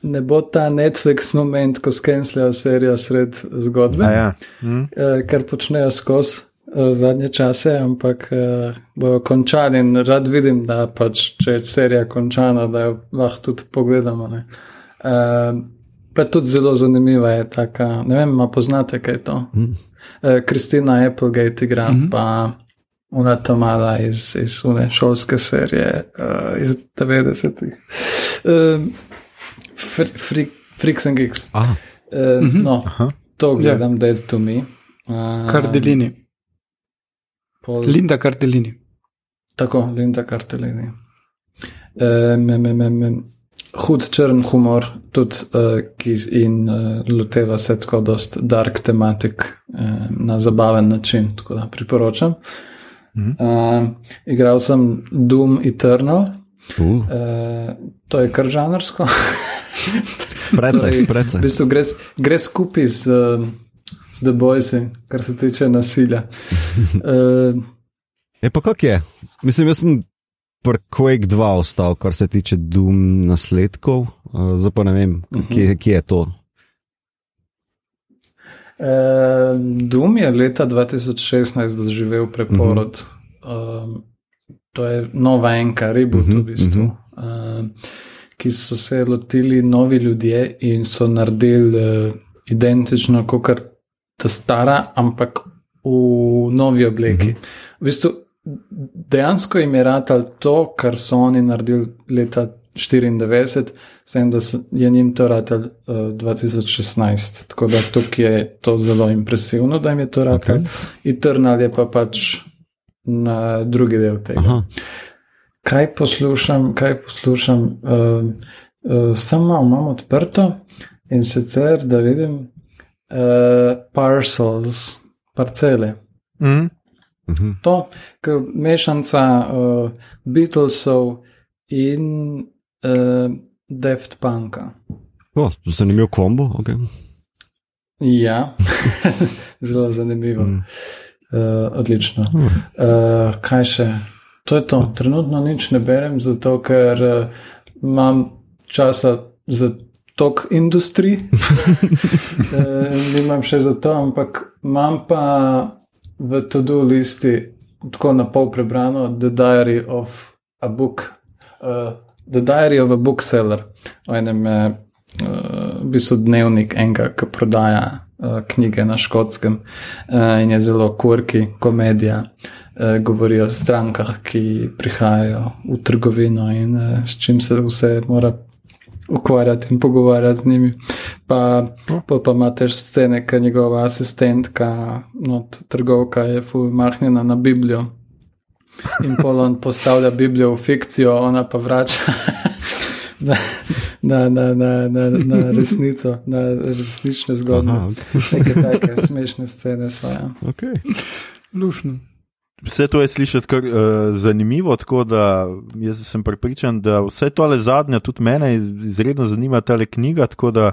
ne bo ta Netflix moment, ko skensljajo serijo sred zgodbe, A Ja. Hm? eh, kar počnejo skozi eh, zadnje čase, ampak eh, bojo končali in rad vidim, da pač, če je serija končana, da jo lahko tudi pogledamo. Ne. Eh, pa tudi zelo zanimiva je taka, ne vem, a poznate kaj to. Eh, Kristina Applegate igra, mm -hmm. pa Una Tamala iz, iz une šolske serije uh, iz 90-ih. Uh, fri, Freaks and Geeks. Uh, mm -hmm. No, to Ja. gledam, da je to mi. Uh, Cardellini, pol, Linda Cardellini. tako, Linda Kartelini. Uh, me, me, me, me. Hud črn humor, tudi uh, ki in uh, loteva se tako dost dark tematik uh, na zabaven način, tako da priporočam. Uh, igral sem Doom Eternal, uh, uh, to je kar žanrsko. Torej, precej. V bistvu gre, gre skupaj z, uh, z The Boysi, kar se tiče nasilja. Uh, Je pa kak je? Mislim, jaz sem pri Quake 2 ostal, kar se tiče Doom nasledkov, uh, zdaj pa ne vem, kje, kje je to. Doom je leta 2016 doživel preporod. Uh -huh. uh, to je nova enka, reboot uh -huh, v bistvu. Uh -huh. uh, ki so se lotili novi ljudje in so naredili uh, identično kot ta stara, ampak v novi obleki. Uh -huh. V bistvu dejansko jim je ratal to, kar so oni naredili leta 94, s tem, da so, je njim to ratal uh, 2016. Tako da tukaj je to zelo impresivno, da jim je to ratal. Okay. Eternal je pa pač na drugi del tega. Aha. Kaj poslušam, kaj poslušam, uh, uh, samo malo imam odprto in sicer, da vidim uh, parcels, parcele. Mhm. To, je mešanca uh, Beatlesov in uh, Deft Punka. O, zanimiv kombo. Okay. Ja, zelo zanimivo. Mm. Uh, odlično. Mm. Uh, kaj še? To je to. Trenutno nič ne berem, zato ker uh, imam časa za tok industrij. uh, nimam še za to, ampak imam pa v to-do listi tako na pol prebrano The Diary of a Book. Uh, The Diary of a Bookseller, o enem uh, v bistvu dnevnik enega, ki prodaja uh, knjige na škotskem uh, in je zelo kurki, komedija. Uh, govorijo o strankah, ki prihajajo v trgovino in uh, s čim se vse mora ukvarjati in pogovarjati z njimi. Pa, pa, pa ima tež scene, ker njegova asistentka, no, trgovka je fulmahnjena na Biblijo. In pol on postavlja Biblijo v fikcijo, ona pa vrača na, na, na, na, na, na resnico, na resnične zgodbe. Aha, Neke take smešne scene so. Ja. Okay. Lušno. Vse to je slišati kar uh, zanimivo, tako da jaz sem pripričan, da vse tole zadnje tudi mene izredno zanima ta knjiga, tako da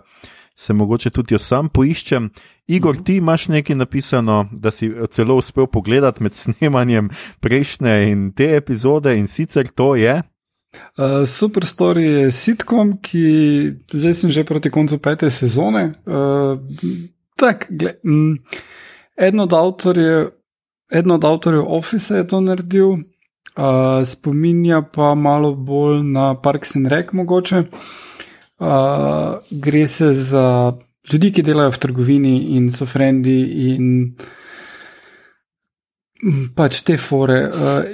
se mogoče tudi jo sam poiščem. Igor, ti imaš nekaj napisano, da si celo uspel pogledati med snemanjem prejšnje in te epizode in sicer to je. Uh, Super Story je sitkom, ki zdaj sem že proti koncu pete sezone. Uh, tak, gle, mm, eden od avtorjev. Eden od avtorjev Office je to naredil, uh, spominja pa malo bolj na Parks and Rec, mogoče. Uh, gre se za ljudi, ki delajo v trgovini in so frendi in mm, pač te fore. Uh,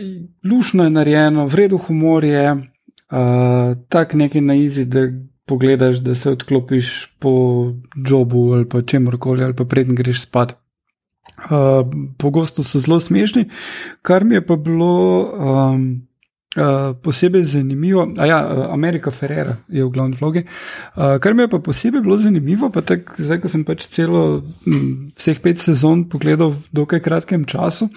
lušno je narejeno, vredno humor je, uh, tak nekaj na izi, da pogledaš, da se odklopiš po jobu ali pa čemorkoli, ali pa preden greš spat. Uh, pogosto so zelo smešni, kar mi je pa bilo um, uh, posebej zanimivo. A ja, uh, Amerika Ferrera je v glavni vlogi. Uh, kar mi je pa posebej bilo zanimivo, pa tako zdaj, ko sem pač celo m, vseh pet sezon pogledal v dokaj kratkem času.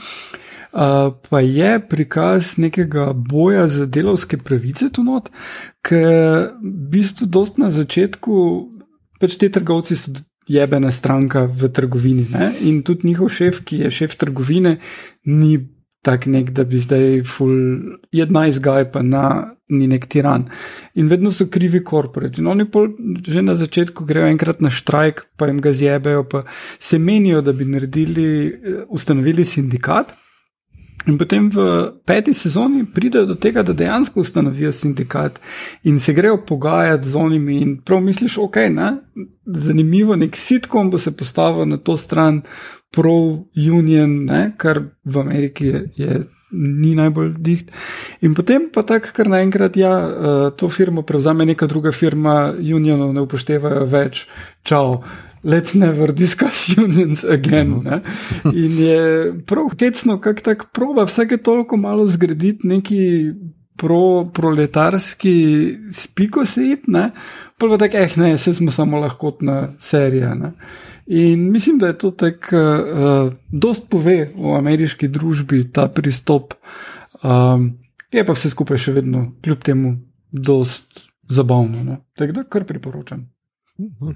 Uh, pa je prikaz nekega boja za delovske pravice tu not, ker v bistvu dost na začetku pač ti trgovci so jebena stranka v trgovini. Ne? In tudi njihov šef, ki je šef trgovine, ni tak nek, da bi zdaj ful, je nice guy, pa na, ni nek tiran. In vedno so krivi korporati. In oni pol že na začetku grejo enkrat na štrajk, pa jim ga zjebejo, pa se menijo, da bi naredili, ustanovili sindikat. In potem v peti sezoni pridejo do tega, da dejansko ustanovijo sindikat in se grejo pogajati z onimi. In prav misliš, ok, ne? zanimivo, nek sitkom bo se postavil na to stran pro-union, ne? kar v Ameriki je. je Ni najbolj diht. In potem pa tako, ker naenkrat ja, to firmo prevzame neka druga firma, unionov ne upoštevajo več, čau, let's never discuss unions again. Ne? In je prav hecno, kako tako proba vsake toliko malo zgraditi neki pro-proletarski spiko svet, pa pa tako, eh, ne, se smo samo lahkotna serija. Ne? In mislim, da je to tako, uh, dost pove o ameriški družbi ta pristop. Um, je pa vse skupaj še vedno, kljub temu, dost zabavno. No? Tako da kar priporočam. Uh,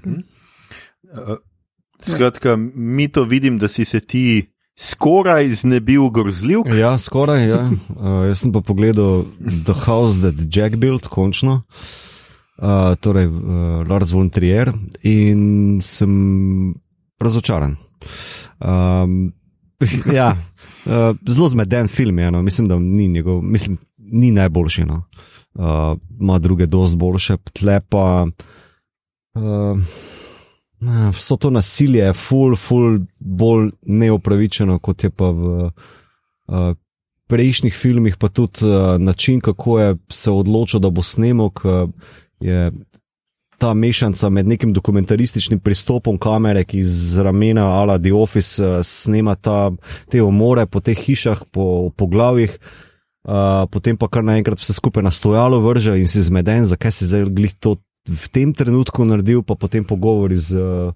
skratka, mi to vidim, da si se ti skoraj znebil grozljiv. Ja, skoraj. Ja. Uh, jaz sem pa pogledal The House That Jack Built, končno. Uh, torej, uh, Lars von Trier in sem razočaran. Um, ja, uh, zelo zmeden film je, no. mislim, da ni, njegov, mislim, ni najboljši. No. Uh, ima druge, dosti boljše, tle pa. Uh, Vso to nasilje je ful, ful, bolj neopravičeno, kot je pa v uh, prejšnjih filmih, pa tudi uh, način, kako je se odločil, da bo snemal, je ta mešanca med nekim dokumentarističnim pristopom kamere, ki z ramena ala The Office uh, snema ta, te umore po teh hišah, po, po glavih, uh, potem pa kar naenkrat vse skupaj na stojalo vrže in si zmeden, zakaj si zdaj glih to v tem trenutku naredil, pa potem pogovori z uh,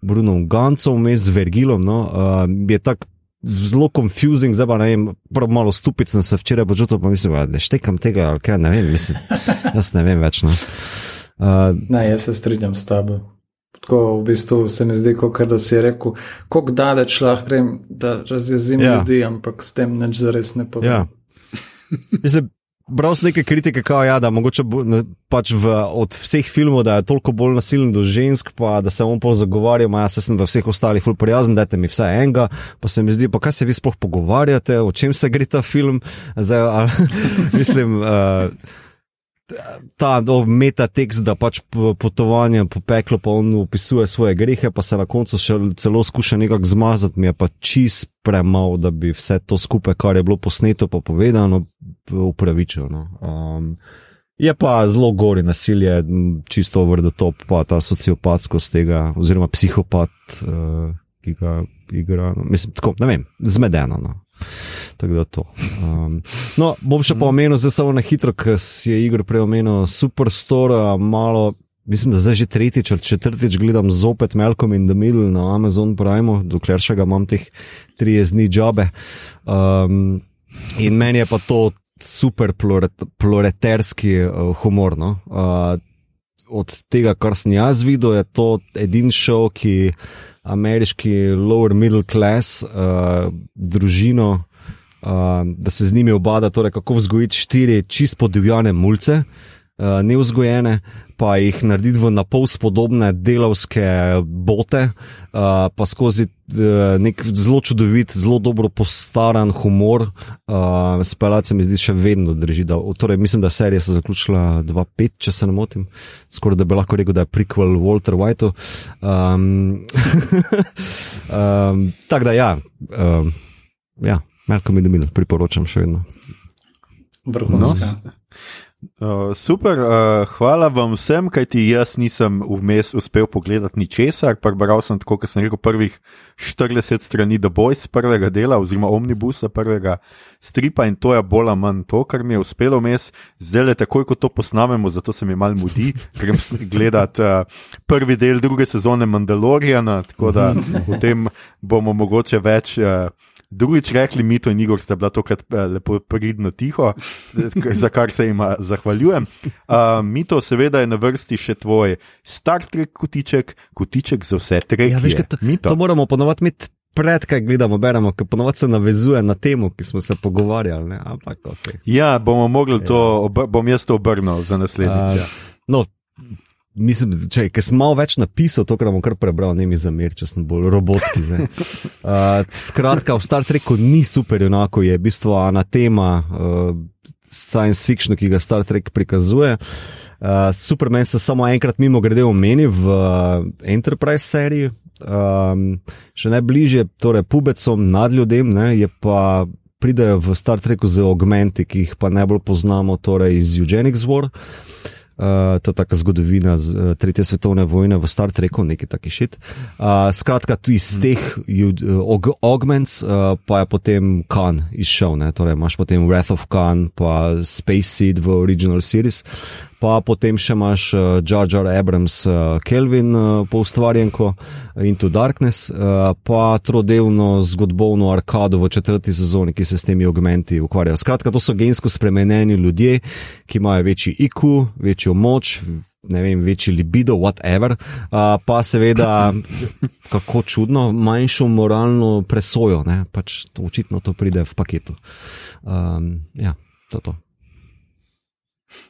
Brunom Gancom, z Vergilom. No, uh, je tako zelo confusing, zdaj pa ne vem, prav malo stupid sem se včeraj počutil, pa mislim, da štekam tega, ali kaj ne vem, mislim, jaz ne vem več. No. Uh, ne, jaz se strinjam s tabo. Tako v bistvu se mi zdi, kot da si rekel, kako daleč lahko grem, da razjezim ja. ljudi, ampak s tem neč zares ne povem. Ja. Mislim, Bral sem neke kritike, kao, ja, da mogoče bo, ne, pač v, od vseh filmov, da je toliko bolj nasilen do žensk, pa da se on pa zagovarja, ja, se sem v vseh ostalih ful prijazen, dajte mi vse enega, pa se mi zdi, pa kaj se vi sploh pogovarjate, o čem se gre ta film, zdaj, ali, mislim. Uh, ta no, metatekst, da pač po- potovanje po peklu, pa on opisuje svoje grehe, pa se na koncu še celo skuša nekako zmazati, mi je pa čist premalo, da bi vse to skupaj, kar je bilo posneto, pa povedano, upravičil. No. Um, je pa zelo gori nasilje, čisto over the top, pa ta sociopatskost tega, oziroma psihopat, uh, ki ga igra. No. Mislim, tako, ne vem, zmedeno. No. Tako da to. Um, no, bom še pa omenil, zdaj samo na hitro, ker si je Igor prej omenil Superstore, malo. Mislim, da zdaj že tretjič ali četrtič gledam zopet Malcolm in the Middle na Amazon Prime, dokler še ga imam teh 30 dni jobe. Um, in meni je pa to super ploret, ploreterski uh, humor. No? Uh, od tega, kar sem jaz videl, je to edini šov, ki ameriški lower middle class, uh, družino, uh, da se z njimi obada, torej kako vzgojiti štiri čist podivjane mulce. Uh, neuzgojene, pa jih narediti v napol spodobne delavske bote, uh, pa skozi uh, nek zelo čudovit, zelo dobro postaran humor, speljati se mi zdi še vedno drži. Da, torej, mislim, da serija se je zaključila 2-5, če se ne motim, skoraj da bi lahko rekel, da je prequel Walter Whiteu. Um, um, Tako da ja, um, ja Malcolm in the Middle priporočam še vedno. Vrhunska. Uh, super, uh, hvala vam vsem, kajti jaz nisem vmes uspel pogledati ničesar. Prebral sem tako, kot sem rekel, prvih 40 strani The Boys prvega dela, oziroma omnibusa prvega stripa in to je bolj ali manj to, kar mi je uspelo vmes. Zdaj le takoj, ko to posnamemo, zato se mi mal mudi, grem s- gledat uh, prvi del druge sezone Mandaloriana, tako da v tem bomo mogoče več. Uh, Drugič rekli, Mito in Igor sta bila tokrat eh, lepo pridno tiho, eh, za kar se jim zahvaljujem. Uh, Mito, seveda je na vrsti še tvoj Star Trek kotiček, kotiček za vse treke. Ja, veš, to, to moramo ponovadi imeti pred, kaj gledamo, beremo, ker ponovadi se navezuje na temo, ki smo se pogovarjali. Ne? Ampak, okay. Ja, bomo mogli to, obr- bom jaz to obrnil za naslednjič. ja. No, mislim, če ker sem malo več napisal, to, bom kar prebral, ne mi zamir, če sem bolj robotski. zdaj. Uh, skratka, v Star Treku ni super, enako je v bistvu anatema uh, science fictionu, ki ga Star Trek prikazuje. Uh, Superman se samo enkrat mimo grede omeni v uh, Enterprise seriji, um, še najbližje, torej pubecom, nadljudem, ne, je pa pridejo v Star Treku z augmenti, ki jih pa najbolj poznamo, torej iz Eugenics War. Uh, to je taka zgodovina z, uh, Tretje svetovne vojne v Star Treku, neki taki šit. Uh, skratka, tu iz teh ju- uh, aug- augments uh, pa je potem Khan izšel, ne? torej imaš potem Wrath of Khan, pa Space Seed v original series, pa potem še imaš uh, Jar Jar Abrams, uh, Kelvin uh, po ustvarjenko Into Darkness, uh, pa trodelno zgodovno arkado v četrti sezoni, ki se s temi augmenti ukvarjajo. Skratka, to so gensko spremenjeni ljudje, ki imajo večji IQ, večjo moč. Ne vem, večji libido, whatever, uh, pa seveda, kako čudno, manjšo moralno presojo, ne? pač to, očitno to pride v paketu. Um, ja, to je to.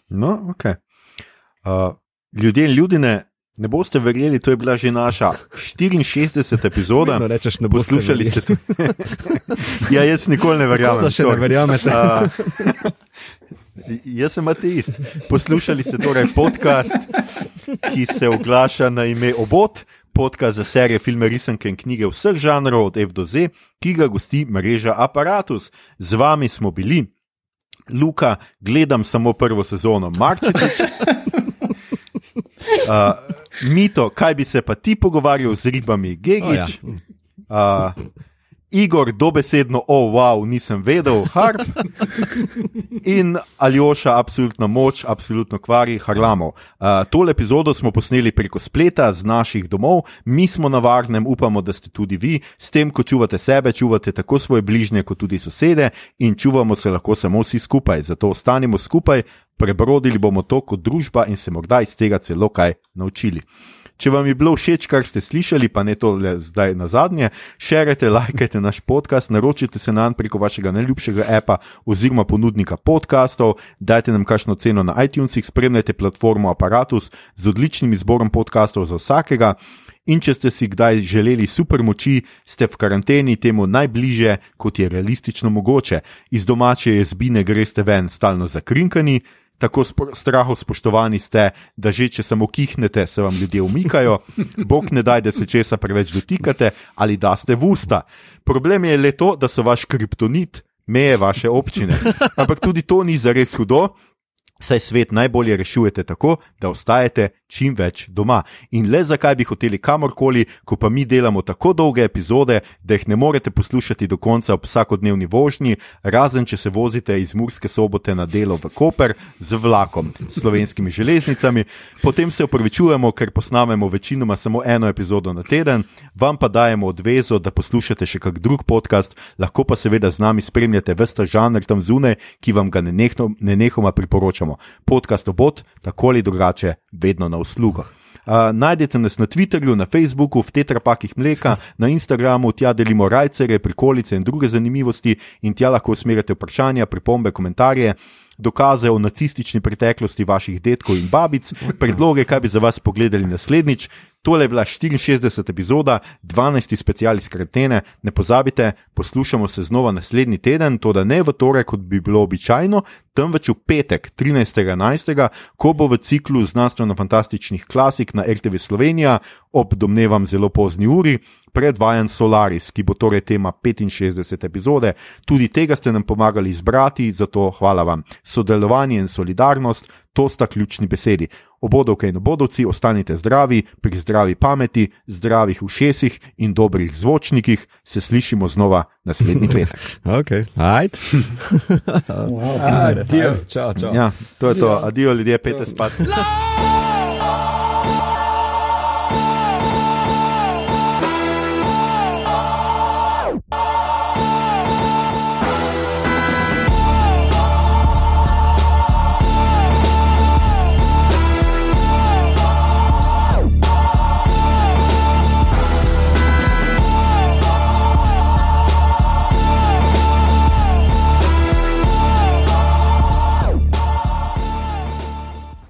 No, ok. Uh, ljudje in ljudine, ne boste verjeli, to je bila že naša 64. epizoda. Vedno rečeš, ne boste Poslušali ste to. ja, jaz nikoli ne verjamem. Da še ne sorry. verjamete. Uh, Jaz sem ateist. Poslušali ste torej podcast, ki se oglaša na ime Obot, podcast za serije, filme, risanke in knjige vseh žanrov od F do Z, ki ga gosti mreža Apparatus. Z vami smo bili, Luka, gledam samo prvo sezono, Marčič. Uh, Mito, kaj bi se pa ti pogovarjal z ribami, Gigič? O, ja. Uh, Igor, dobesedno, o, oh, wow, nisem vedel, harp. In Aljoša, absolutna moč, absolutno kvari, harlamo. Uh, tole epizodo smo posneli preko spleta z naših domov, mi smo na varnem, upamo, da ste tudi vi. S tem, ko čuvate sebe, čuvate tako svoje bližnje, kot tudi sosede in čuvamo se lahko samo vsi skupaj. Zato ostanimo skupaj, prebrodili bomo to kot družba in se morda iz tega celo kaj naučili. Če vam je bilo všeč, kar ste slišali, pa ne to le zdaj na zadnje, širite, lajkajte naš podcast, naročite se nam preko vašega najljubšega apa oziroma ponudnika podkastov, dajte nam kakšno ceno na iTunesih, spremljajte platformo Apparatus z odličnim izborom podkastov za vsakega. In če ste si kdaj želeli super moči, ste v karanteni temu najbližje, kot je realistično mogoče. Iz domače jezbine greste ven stalno zakrinkani, tako spo, strahov spoštovani ste, da že če samo kihnete, se vam ljudje umikajo, bog ne daj, da se česa preveč dotikate ali da ste v usta. Problem je le to, da so vaš kriptonit. Meje vaše občine. Ampak tudi to ni zares hudo, Saj svet najbolje rešujete tako, da ostajate čim več doma. In le zakaj bi hoteli kamorkoli, ko pa mi delamo tako dolge epizode, da jih ne morete poslušati do konca ob vsakodnevni vožnji, razen če se vozite iz Murske sobote na delo v Koper z vlakom, slovenskimi železnicami. Potem se upravičujemo, ker posnamemo večinoma samo eno epizodo na teden, vam pa dajemo odvezo, da poslušate še kak drug podcast, lahko pa seveda z nami spremljate vsta žanr tam zunaj, ki vam ga nenehoma priporočamo poročamo. Podcast obot, tako ali drugače, vedno na uslugah. Uh, najdete nas na Twitterju, na Facebooku, v tetrapakih mleka, na Instagramu, tja delimo rajcere, prikolice in druge zanimivosti, in tja lahko usmerjate vprašanja, pripombe, komentarje, dokaze o nacistični preteklosti vaših detkov in babic, predloge, kaj bi za vas pogledali naslednjič. Tole je bila 64. epizoda, 12. special iz karantene. Ne pozabite, poslušamo se znova naslednji teden, to da ne v torek, kot bi bilo običajno, temveč v petek, 13.11., ko bo v ciklu znanstveno-fantastičnih klasik na RTV Slovenija ob domnevam zelo pozni uri predvajan Solaris, ki bo torej tema 65. epizode. Tudi tega ste nam pomagali izbrati, zato hvala vam. Sodelovanje in solidarnost, to sta ključni besedi. Obodovke in obodovci, ostanite zdravi, pri zdravi pameti, zdravih ušesih in dobrih zvočnikih. Se slišimo znova naslednji teden. ok, ajt. Adijo. Čau, čau. Ja, to je to, adijo ljudje, pete spat.